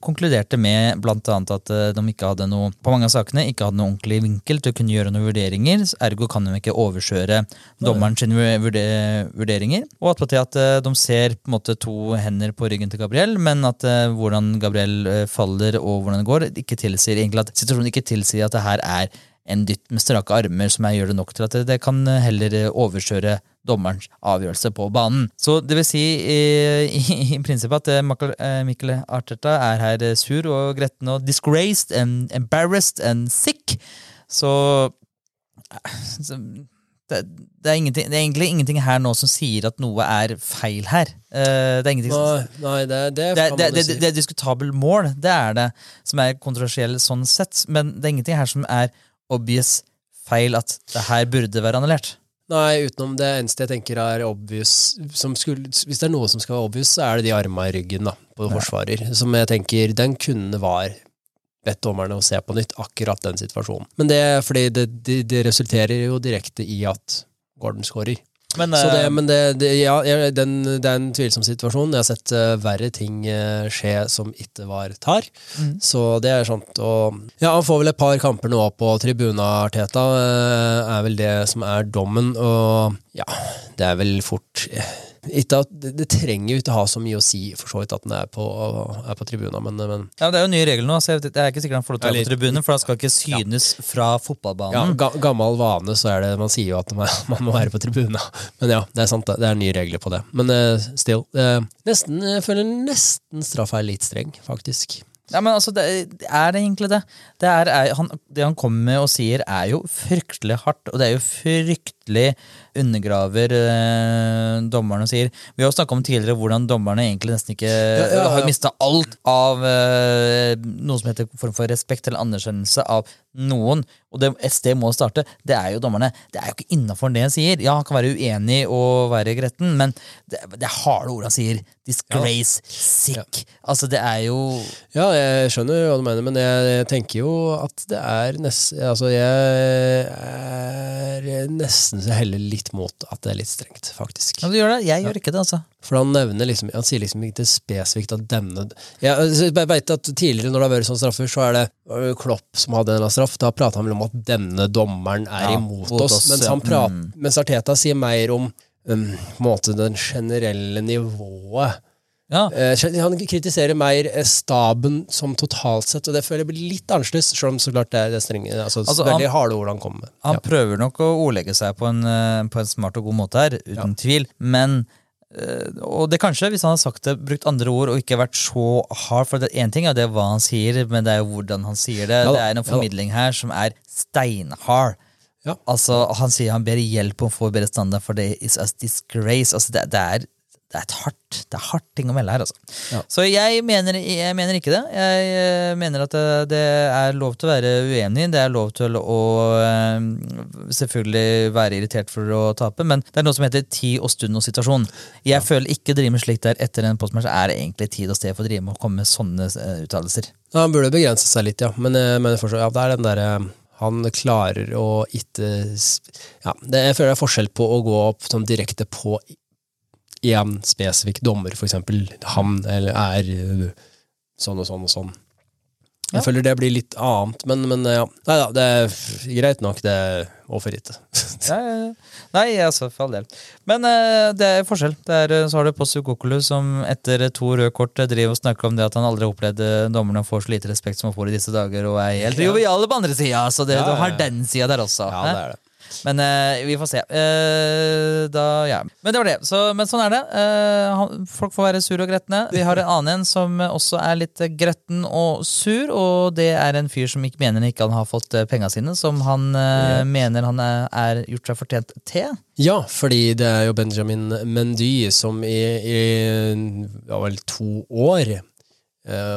konkluderte med annet at eh, de ikke hadde noe, på mange av sakene ikke hadde noe ordentlig vinkel til å kunne gjøre noen vurderinger. Ergo kan de ikke overkjøre dommeren sine vurderinger. Og attpåtil at eh, de ser på en måte to hender på ryggen til Gabriel, men at hvordan Gabriel faller og hvordan det går, ikke tilsier egentlig at situasjonen ikke tilsier at det her er en dytt med strake armer som jeg gjør det nok til at det, det kan heller eh, overkjøre dommerens avgjørelse på banen. Så det vil si i, <laughs> i, i prinsippet at eh, Mikkel, eh, Arteta er her eh, sur og gretten og disgraced and embarrassed and sick. Så, eh, så det, det, er det er egentlig ingenting her nå som sier at noe er feil her. Eh, Det er ingenting som Nei, nei det, det, det, det, det, det er diskutabel mål, det er det, som er kontroversiell sånn sett, men det er ingenting her som er obvious feil at det her burde være annullert. Nei, utenom det eneste jeg tenker er obvious som skulle, Hvis det er noe som skal være obvious, så er det de arma i ryggen da, på forsvarer. Som jeg tenker, den kunne var bedt dommerne å se på nytt, akkurat den situasjonen. Men det er fordi det, det, det resulterer jo direkte i at Gordon scorer. Men, Så det, eh, men det, det, ja, den, det er en tvilsom situasjon. Jeg har sett uh, verre ting uh, skje som ikke var tar. Mm. Så det er sånt. Og ja, han får vel et par kamper nå på tribuna, Arteta. Uh, er vel det som er dommen. Og ja, det er vel fort ikke at, det, det trenger jo ikke ha så mye å si, for så vidt, at den er på, er på tribuna, men, men ja, det er jo nye regler nå, så jeg, jeg er ikke sikker han får lov til å være på tribunen, for han skal ikke synes fra ja, fotballbanen. ga, gammel vane, så er det Man sier jo at man, <laughs> man må være på tribuna. Men ja, det er sant, det. er nye regler på det. Men uh, still. Uh, nesten, jeg føler nesten straffa er litt streng, faktisk. Ja, men altså, det det er det egentlig det. Det, er, er, han, det han kommer med og sier, er jo fryktelig hardt, og det er jo fryktelig undergraver eh, dommerne og sier. Vi har snakka om tidligere hvordan dommerne egentlig nesten ikke ja, ja. har mista alt av eh, noe som heter form for respekt eller anerkjennelse av noen. Og det sted må starte, det er jo dommerne. Det er jo ikke innafor det han sier. Ja, han kan være uenig og være gretten, men det, det er harde ord han sier. Disgrace, sick. Altså, det er jo Ja, jeg skjønner hva du mener, men jeg, jeg tenker jo at det er nesten Altså, jeg er nesten så heller litt mot at det er litt strengt, faktisk. Ja, du gjør det. Jeg gjør ikke det, altså. For han nevner liksom Han sier liksom ikke spesifikt at denne Jeg, jeg vet at Tidligere, når det har vært sånne straffer, så er det Klopp som hadde en straff. Da prater han vel om at denne dommeren er Ja, imot oss. oss, mens, prat, Mm. mens Arteta sier mer om um, måte den generelle nivået. Ja. Eh, han kritiserer mer eh, staben som totalt sett, og det føler jeg blir litt annerledes, selv om så klart det er det strenge, altså, Altså, veldig han- harde ord han kommer med. Han Ja. prøver nok å ordlegge seg på en, eh, på en smart og god måte her, uten tvil. Men Og det kanskje, hvis han har sagt det, brukt andre ord og ikke vært så hard For det én ting er det hva han sier, men det er jo hvordan han sier det. Ja det er en ja formidling her som er steinhard. Ja. Altså, Han sier han ber hjelp om å få bedre standard, for det is a disgrace. Altså, det, det er det er et hardt det er hardt ting å melde her, altså. Ja. Så jeg mener, jeg mener ikke det. Jeg eh, mener at det, er lov til å være uenig. Det er lov til å eh, selvfølgelig være irritert for å tape, men det er noe som heter tid og stund og situasjon. Jeg føler ikke å drive med slikt der etter en postmatch er det egentlig tid og sted for å drive med å komme med sånne eh, uttalelser. Ja, han burde begrense seg litt, ja. Men, men fortsatt, ja, det er den derre han klarer å ikke ja, det, Jeg føler det er forskjell på å gå opp sånn direkte på én spesifikk dommer, eksempel. Han eller er øh, sånn og sånn og sånn. Ja. Jeg føler det blir litt annet, men, men ja. Nei da, det er greit nok, det. <laughs> Ja, ja, ja. Nei, altså, for all del. Men uh, det er forskjell. Det er, eh, så har du Possu Kokolu som etter to røde kort driver og snakker om det at han aldri har opplevd eh, dommerne får så lite respekt som han får i disse dager, og er helt jovial på andre sida. Så det, Ja, du har den sida der også. Ja, det er det. Men eh, vi får se. Eh, da, ja. Men det var det. Så, men sånn er det. Eh, folk får være sur og gretne. Vi har en <laughs> annen en som også er litt eh, gretten og sur, og det er en fyr som ikke mener han ikke har fått eh, penga sine, som han eh, mener han er, er gjort seg fortjent til. Ja, fordi det er jo Benjamin Mendy som i, i ja, vel to år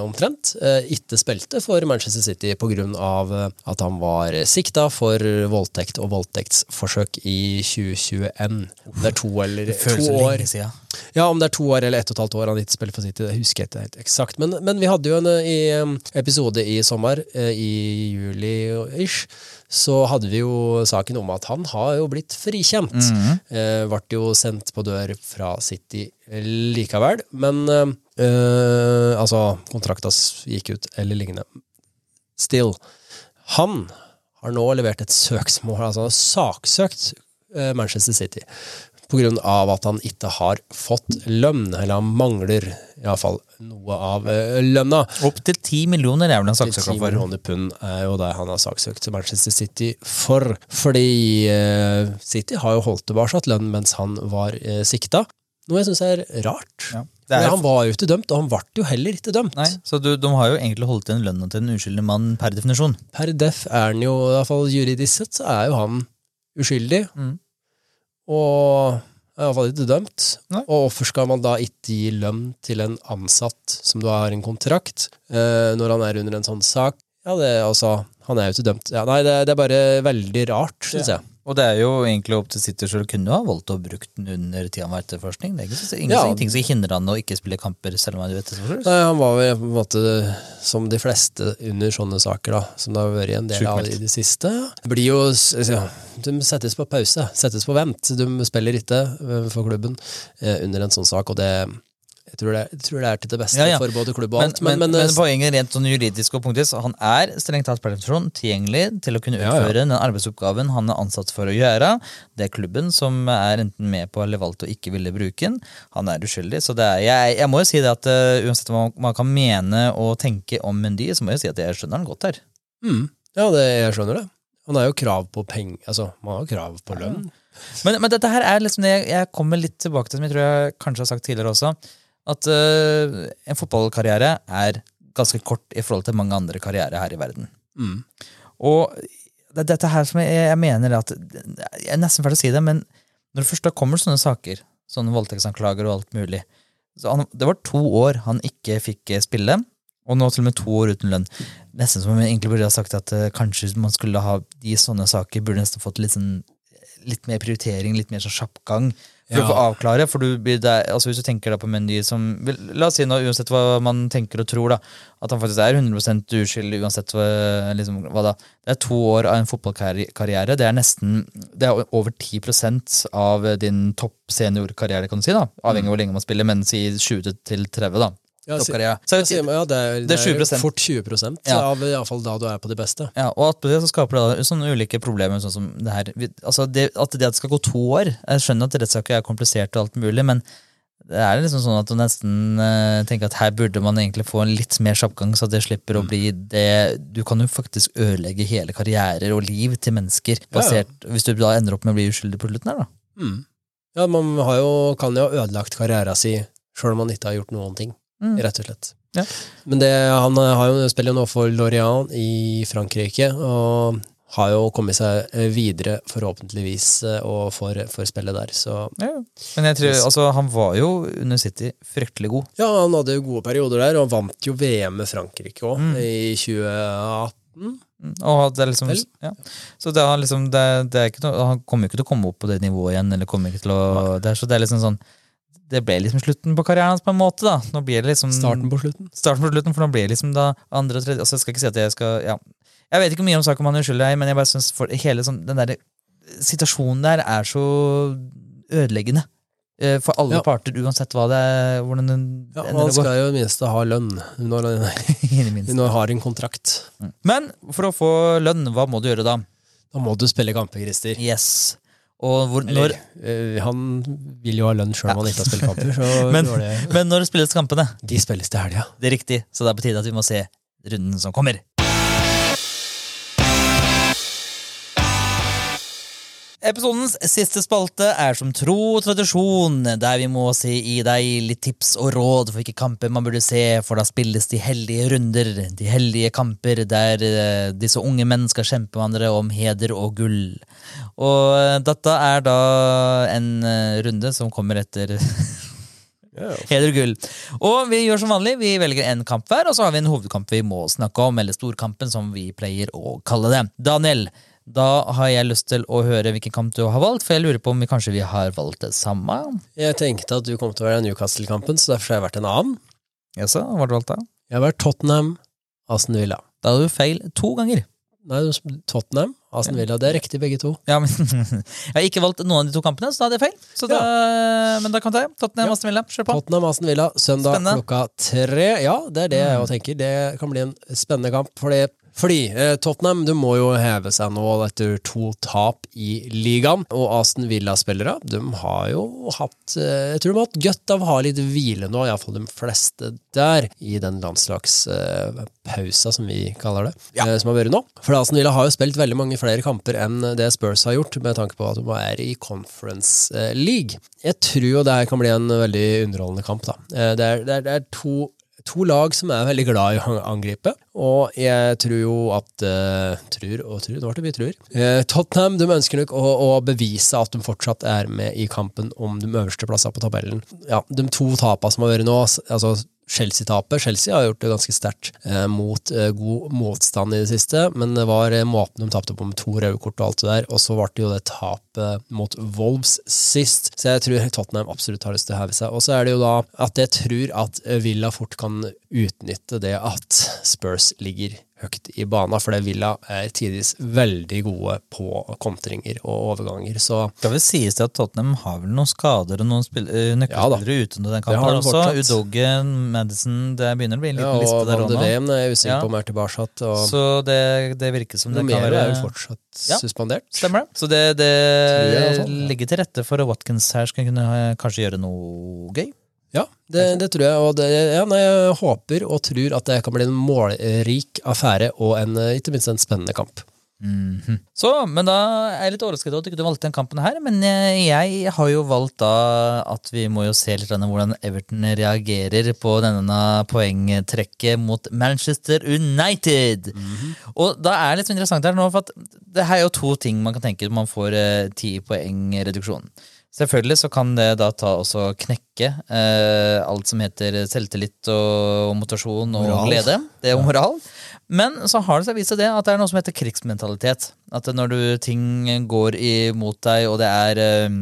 omtrent eh, ikke spilte for Manchester City pga. Eh, at han var sikta for voldtekt og voldtektsforsøk i 2021. Om Det er to eller to år ja, om det er to år eller ett og et halvt år han ikke spiller for City, det husker jeg ikke helt eksakt. Men, men vi hadde jo en eh, i, episode i sommer, eh, i juli-ish, så hadde vi jo saken om at han har jo blitt frikjent. eh, Ble jo sendt på dør fra City likevel, men eh, Altså, kontrakta gikk ut, eller lignende. Still. Han har nå levert et søksmål, altså saksøkt uh, Manchester City på grunn av at han ikke har fått lønn, eller han mangler iallfall noe av uh, lønna. Opp til ti millioner er vel han saksøka 10 for. millioner pund er jo det han har saksøkt Manchester City for. Fordi City har jo holdt tilbake lønn mens han var sikta. Noe jeg syns er rart. Ja. Er han var jo ikke dømt, og han ble jo heller ikke dømt. Nei, så du, de har jo egentlig holdt igjen lønna til en uskyldig mann per definisjon. Per def er han jo, i hvert fall juridisk sett, så er jo han uskyldig. Mm. Og er iallfall ikke dømt. Nei. Og hvorfor skal man da ikke gi lønn til en ansatt som du har en kontrakt, eh, når han er under en sånn sak? Ja, det altså Han er jo ikke dømt. Ja, nei, det, det er bare veldig rart, syns jeg. Og det er jo egentlig opp til sitter selv kunne ha valgt å bruke den under tida han var etterforskning. Det er ikke så, ingen, Ja. ingenting som hindrer han å ikke spille kamper selv om han er etterforsker. Nei, han var vel på en måte som de fleste under sånne saker, da, som det har vært en del av i det siste. Det blir jo ja, De settes på pause, settes på vent. De spiller ikke eh, for klubben eh, under en sånn sak, og det jeg tror, det, jeg tror det er til det beste Ja, ja. for både klubb og Men, alt. men, men, eh, poenget rent sånn juridisk og punktisk, han er strengt tatt per definisjon tilgjengelig til å kunne Ja, ja. utføre den arbeidsoppgaven han er ansatt for å gjøre. Det er klubben som er enten med på eller valgt å ikke ville bruke den. Han er uskyldig. Så det er, jeg, jeg må jo si det at uh, uansett hva man, kan mene og tenke om Mendy, så må jeg jo si at jeg skjønner han godt her. mm, ja, det, jeg skjønner det. Han har jo krav på penger Altså, man har jo krav på lønn. Men, men dette her er liksom det jeg, jeg kommer litt tilbake til, som jeg tror jeg kanskje har sagt tidligere også. At uh, en fotballkarriere er ganske kort i forhold til mange andre karrierer her i verden. Mm. Og det er dette her som jeg, jeg mener at Jeg er nesten ferdig å si det, men når det først da kommer sånne saker, sånne voldtektsanklager og alt mulig så han, Det var to år han ikke fikk eh, spille, og nå til og med to år uten lønn. Nesten som om jeg egentlig burde ha sagt at uh, kanskje man skulle ha de sånne saker burde nesten fått litt sånn litt mer prioritering, litt mer sånn kjapp gang. For Ja. å få avklare, for du blir der, altså Hvis du tenker da på Mendy som La oss si nå, uansett hva man tenker og tror, da at han faktisk er 100 uskyldig uansett hva, liksom, hva da. Det er to år av en fotballkarriere. Det er nesten Det er over 10% av din topp seniorkarriere, kan du si. da Avhengig av hvor lenge man spiller, men si 20 til 30, da. Ja. Så Ja, ja, det er, Det er 20%. fort 20 Ja. av iallfall da du er på det beste. Ja, og attpå det så skaper det da sånne ulike problemer. sånn som det her. Altså det, at det at det skal gå to år Jeg skjønner at rettssaker er komplisert og alt mulig, men det er liksom sånn at du nesten uh, tenker at her burde man egentlig få en litt mer kjappgang, så at det slipper å bli det Du kan jo faktisk ødelegge hele karrierer og liv til mennesker basert, hvis du da ender opp med å bli uskyldig på slutten her, da. Mm. Ja, man har jo, kan jo ha ødelagt karrieren sin sjøl om man ikke har gjort noen ting, Mm. rett og slett. Ja. Men det, han har jo, spiller jo nå for Lorient i Frankrike, og har jo kommet seg eh, videre, forhåpentligvis, eh, og får, får spille der. Så Ja. Men jeg tror, altså, han var jo under City fryktelig god. ja, han hadde jo gode perioder der, og vant jo VM med Frankrike òg, Mm. i 2018. Mm, Og det er liksom, ja. Så det er liksom, det, det er ikke noe, han kommer jo ikke til å komme opp på det nivået igjen. Eller kommer ikke til å, det er, så det er liksom sånn Det ble liksom slutten på karrieren hans på en måte. da Nå blir det liksom Starten på slutten. starten på slutten, for nå blir det liksom da andre og tredje altså Jeg skal ikke si at jeg skal ja. Jeg vet ikke mye om saken om han er uskyldig, men jeg bare synes for hele sånn, den der situasjonen der er så ødeleggende. eh, For alle Ja. parter, uansett hva det er. Hvordan den Ja, ender gå. skal jo i det minste ha lønn når <laughs> når har en kontrakt. Men for å få lønn, hva må du gjøre da? Da må du spille kamper, Christer. Yes. Og hvor, når, Eller, eh, han vil jo ha lønn sjøl om han ikke har spilt kamper. Så <laughs> Men- det. men når spilles kampene? De spilles til helga. Det er riktig, så det er på tide at vi må se runden som kommer. Episodens siste spalte er som tro og tradisjon, der vi må si i deg litt tips og råd for hvilke kamper man burde se, for da spilles de hellige runder, de hellige kamper der eh, disse unge menn skal kjempe med hverandre om heder og gull. Og eh, dette er da en eh, runde som kommer etter <laughs> Heder og gull. Og vi gjør som vanlig, vi velger en kamp hver, og så har vi en hovedkamp vi må snakke om, eller storkampen som vi pleier å kalle det. Daniel, da har jeg lyst til å høre hvilken kamp du har valgt, for jeg lurer på om vi kanskje vi har valgt det samme. Jeg tenkte at du kom til å være Newcastle-kampen, så derfor har jeg vært en annen. Jaså, hva har du valgt da? Jeg har vært Tottenham, Aston Villa. Da hadde du feil to ganger. Nei, Tottenham, Aston Villa. Det er riktig, begge to. Ja, men <laughs> Jeg har ikke valgt noen av de to kampene, så da hadde jeg feil. Så da, Men da kan jeg Tottenham Ja. Aston Villa. Kjør på. Tottenham, Aston Villa, søndag Spennende. klokka tre. Ja, det er det jeg tenker. Det kan bli en spennende kamp. Fordi, fordi eh, Tottenham du må jo heve seg nå etter to tap i ligaen. Og Aston Villa-spillere de har jo hatt eh, Jeg tror de har hatt godt av å ha litt hvile nå, iallfall de fleste der, i den landslagspausa, som vi kaller det, eh, som har vært nå. For Aston Villa har jo spilt veldig mange flere kamper enn det Spurs har gjort, med tanke på at de er i Conference eh, League. Jeg tror jo det her kan bli en veldig underholdende kamp. da. Eh, Det er, det er, det er to to lag som er veldig glad i å angripe, og jeg tror jo at uh, Tror og tror, nå ble det mye tror. Uh, Tottenham de ønsker nok å, å bevise at de fortsatt er med i kampen om de øverste plassene på tabellen. Ja, De to tapene som har vært nå, altså Chelsea-tapet. Chelsea har gjort det ganske sterkt eh, mot eh, god motstand i det siste, men det var eh, måten de tapte på med to røde kort og alt det der, og så ble det jo det tapet mot Wolves sist, så jeg tror Tottenham absolutt har lyst til å heve seg. Og så er det jo da at jeg tror at Villa fort kan utnytte det at Spurs ligger høyt i bana, for det Villa er tidvis veldig gode på kontringer og overganger, så Det vel sies at Tottenham har vel noen skader og noen nøkkelspillere eh, Ja uten den kampen. også. Udogge, Madison Det begynner å bli en ja, liten liste der òg nå. Er usikker Ja. på om er tilbake. Og Så det, det virker som det kan være er jo fortsatt Ja. suspendert. Stemmer det. Så det, det jeg ligger til rette for at Watkins her skal kunne eh, kanskje gjøre noe gøy. Ja, det, det tror jeg. Og det, ja, nei, jeg håper og tror at det kan bli en målrik affære og en, eh, ikke minst en spennende kamp. Mhm. Så, men da er jeg litt overrasket over at du ikke valgte den kampen her. Men eh, jeg har jo valgt da at vi må jo se litt hvordan Everton reagerer på denne poengtrekket mot Manchester United. Og da er det litt interessant her nå, for at det her er jo to ting man kan tenke man får eh, ti poeng reduksjon. Selvfølgelig så kan det da ta også knekke eh, alt som heter selvtillit og motivasjon og Moral. glede. Det er jo moral. Men så har det seg vist seg det at det er noe som heter krigsmentalitet. At når du, ting går imot deg, og det er eh,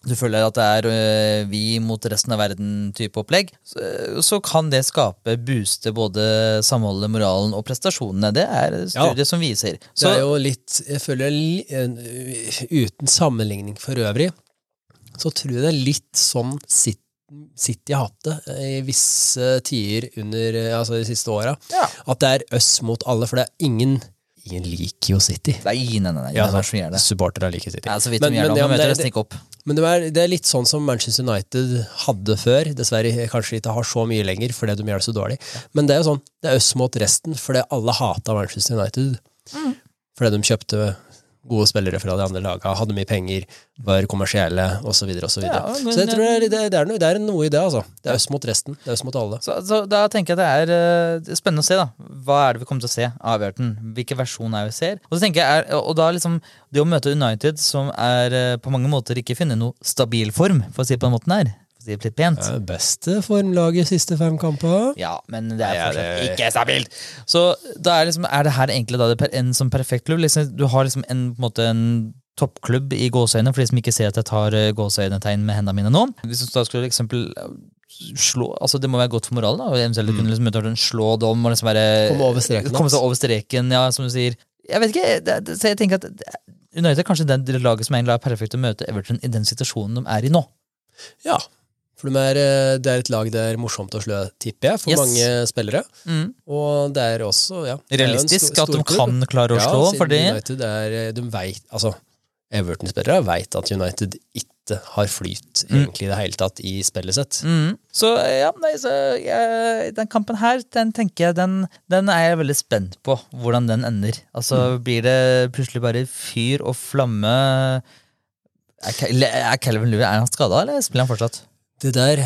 du føler at det er øh, vi mot resten av verden-type opplegg, så, så kan det skape, booste både samholdet, moralen og prestasjonene. Det er studier som viser. Det er jo litt Jeg føler Uten sammenligning for øvrig, så tror jeg det er litt sånn City City har hatt det i visse tider under eh, altså de siste åra. Ja. At det er oss mot alle, for det er ingen Ingen liker jo City. Det er ingen, nei, nei, Ja, det som gjør det. Supportere liker City. Ja, så vidt Men- men det, det- opp. Men det er, det er litt sånn som Manchester United hadde før. Dessverre kanskje ikke har så mye lenger fordi de gjør det så dårlig. Men det er jo sånn, det er oss mot resten, fordi alle hata Manchester United. Mm. Fordi de kjøpte gode spillere fra de andre laga, hadde mye penger, var kommersielle osv. Så, så. Ja, men- så jeg tror det det, er noe, det er noe i det, altså. Det er oss mot resten. Det er oss mot alle. Så, så da tenker jeg at det er uh, spennende å se. da Hva er det vi kommer til å se av Everton? Hvilken versjon er vi ser? Og så tenker jeg er, og da liksom Det å møte United, som er uh, på mange måter ikke finner noe stabil form, for å si det på den måten her, for å si det litt pent Det beste formlaget siste fem kamper. Ja, men det er fortsatt ikke stabilt! Så da er, liksom, er det her egentlig da en som perfekt klubb? Liksom, du har liksom en, på en måte en toppklubb i gåseøyne, for de som ikke ser at jeg tar eh, gåseøynetegn med hendene mine nå. Hvis du da skulle eksempel eh, slå altså Det må være godt for moralen, da, og eventuelt kunne liksom en slå dom og liksom være Komme over streken, Komme seg over streken, ja, som du sier. Jeg vet ikke, det, det, så jeg tenker at det- United er kanskje det laget som egentlig er perfekt å møte Everton i den situasjonen de er i nå. Ja. For de er, eh, det er et lag det er morsomt å slå, tipper jeg, for Yes. mange spillere. Mm. Og det er også ja, Realistisk stor- at de kan klare å Ja, slå, siden fordi United er, eh, de vet, altså, Everton-spillere vet at United ikke har flyt Mm. egentlig i det hele tatt i spillet sitt. Mm. Så ja, nei, så jeg, den kampen her, den tenker jeg, den, den er jeg veldig spent på hvordan den ender. Altså, Mm. blir det plutselig bare fyr og flamme Er, er Calvin Lewis er han skada, eller spiller han fortsatt? Det der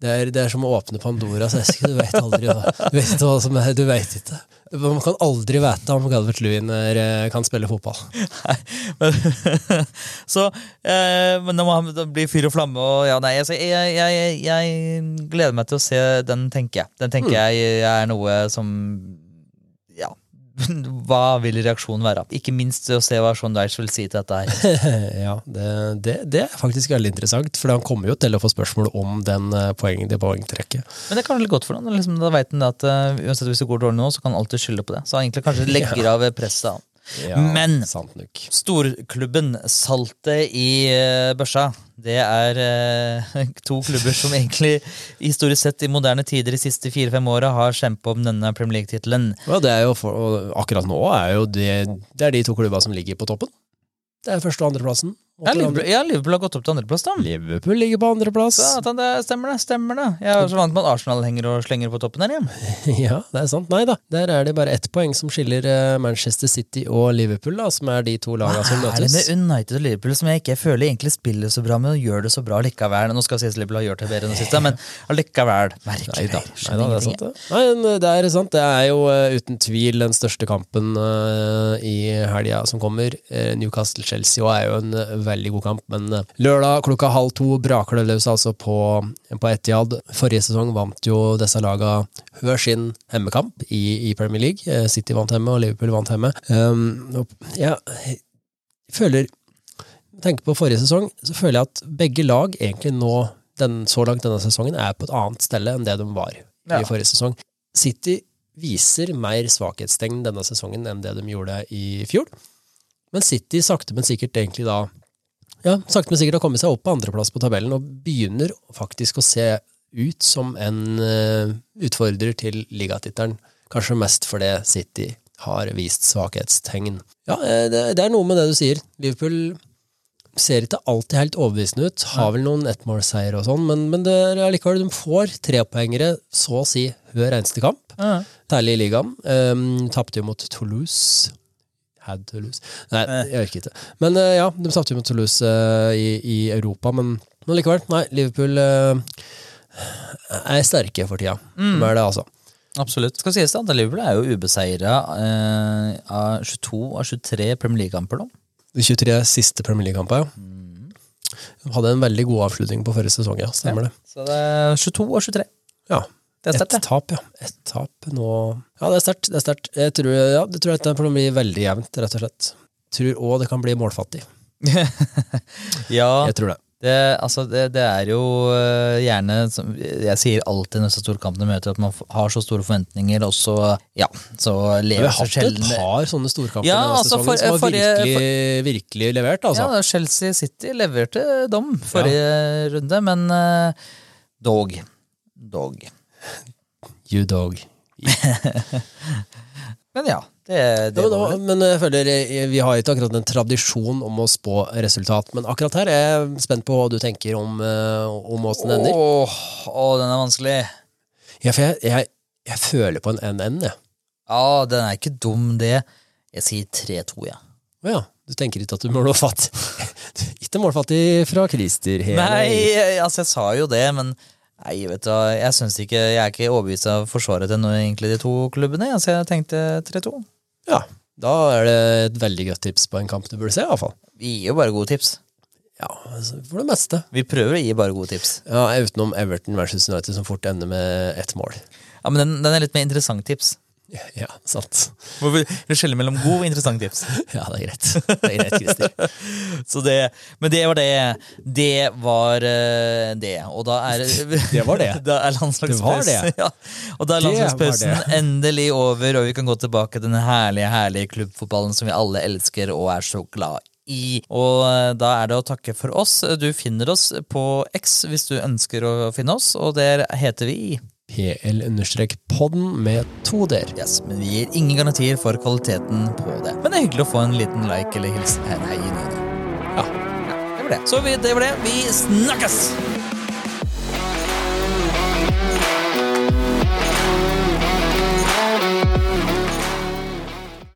det er, det er som å åpne Pandoras eske. Du vet aldri hva Du vet ikke hva som er, du vet ikke. Man kan aldri vite om Galvert Lewin eh, kan spille fotball. Nei, Men, <laughs> så eh, Men det må det blir fyr og flamme og ja, nei, altså, jeg, jeg, jeg gleder meg til å se den, tenker jeg. Den tenker jeg er noe som. <laughs> Hva vil reaksjonen være? Ikke minst å se hva Sean Dyche vil si til dette her. <laughs> ja, det, det, det er faktisk veldig interessant, for han kommer jo til å få spørsmål om den poengen poeng, det poengtrekket. Men det er kanskje litt godt for han. Liksom, da vet han at uh, uansett hvis det går dårlig nå, så kan han alltid skylde på det. Så han egentlig kanskje <laughs> legger av presset. Ja, Men- Sant nok. Storklubben Saltet i uh, børsa, det er eh, <laughs> to klubber som egentlig historisk sett i moderne tider de siste fire-fem åra har kjempet om denne Premier League-tittelen. Ja, det er jo for, og akkurat nå er jo det, det er de to klubba som ligger på toppen. Det er første- og andreplassen. Ja, Liverpool, ja, Liverpool har gått opp til andreplass, da. Liverpool ligger på andreplass. Det stemmer det, stemmer det. Jeg er så vant med at Arsenal henger og slenger på toppen her. igjen. <laughs> Ja, det er sant. Nei da, der er det bare ett poeng som skiller eh, Manchester City og Liverpool, da, som er de to lagene som er det møtes. med United og Liverpool som jeg ikke føler egentlig spiller så bra med, og gjør det så bra likevel? Nå skal jeg si at Liverpool har gjort det bedre enn det siste, men allikevel. Merkelig. Nei da, Skjønner det er sant det. Nei, det er sant. Det er jo eh, uten tvil den største kampen uh, i helga som kommer. Newcastle-Chelsea er jo en veldig god kamp. Men eh, lørdag klokka halv to braker det løs altså på, på Etiad. Forrige sesong vant jo disse laga hver sin hemmekamp i, i Premier League. Eh, City vant hjemme, og Liverpool vant hjemme. Um, og jeg føler tenker på forrige sesong, så føler jeg at begge lag egentlig nå, den, så langt denne sesongen, er på et annet stelle enn det de var Ja. i forrige sesong. City viser mer svakhetstegn denne sesongen enn det de gjorde i fjor. Men City sakte, men sikkert egentlig da ja, sakte, men sikkert har kommet seg opp på andreplass på tabellen og begynner faktisk å se ut som en eh, utfordrer til ligatittelen. Kanskje mest fordi City har vist svakhetstegn. Ja, eh, det, det er noe med det du sier. Liverpool ser ikke alltid helt overbevisende ut. Har vel noen ettmålseier og sånn, men, men det er allikevel de får trepoengere så å si hver eneste kamp. Ja. Særlig i ligaen. Um, Tapte jo mot Toulouse. Had Toulouse Nei, jeg orker ikke. Men uh, ja, de satte jo mot Toulouse uh, i, i Europa, men, men likevel. Nei, Liverpool uh, er sterke for tida. De er det, altså. Absolutt. Skal sies det, Liverpool er jo ubeseira eh, av 22 av 23 Premier League-kamper nå. De 23 siste Premier League-kampene, ja. De hadde en veldig god avslutning på forrige sesong, ja. Stemmer det. Så det er 22 av 23. Ja. Det er sterkt, Ett tap, ja. Ett tap nå Ja, det er sterkt. Det er sterkt. Jeg tror, ja, det tror jeg det kan bli veldig jevnt, rett og slett. Tror òg det kan bli målfattig. <laughs> ja, Jeg tror det. det, altså, det, det er jo eh, gjerne som Jeg sier alltid når så store kampene møter, at man har så store forventninger, og så ja, så Vi lever har så hatt et par sånne storkamper Ja, altså, sesongen for- som har virkelig, virkelig, virkelig levert, altså. Ja, Chelsea City leverte dom forrige runde, men eh, dog. Dog. You dog. <laughs> Men ja, det, det Ja, men, da, men jeg føler vi har ikke akkurat en tradisjon om å spå resultat, men akkurat her er jeg spent på hva du tenker om, eh, om åssen det ender. Åh, åh, den er vanskelig. Ja, for jeg, jeg, jeg føler på en NN, jeg. Ja, den er ikke dum, det. Jeg sier 3-2, ja. Ja, du tenker ikke at du målfattig <laughs> Ikke målfattig fra Christer hele Nei, altså jeg sa jo det, men nei, vet du jeg synes ikke, jeg er ikke overbevist av forsvaret til noe, egentlig de to klubbene, Så jeg tenkte 3-2. Ja, da er det et veldig godt tips på en kamp du burde se, i hvert fall. Vi gir jo bare gode tips. Ja, altså, for det meste. Vi prøver å gi bare gode tips. Ja, Utenom Everton versus United, som fort ender med ett mål. Ja, men den, den er litt mer interessant tips. Ja, sant. Det skjeller mellom god og interessant tips? <laughs> Ja, det er greit. Det er greit, Christer. <laughs> Så det, men det var det. Det var det. Og da er <laughs> Det var det. Da er landslagspausen Det var det. Ja. Og da er landslagspausen endelig over, og vi kan gå tilbake til den herlige, herlige klubbfotballen som vi alle elsker og er så glad i. Og eh, da er det å takke for oss. Du finner oss på X hvis du ønsker å finne oss, og der heter vi PL-podden med to d-er. Yes, men vi gir ingen garantier for kvaliteten på det. Men det er hyggelig å få en liten like eller hilsen her. Hei, i ny. Ja. Ja, det var det. Så vi, det var det. Vi snakkes!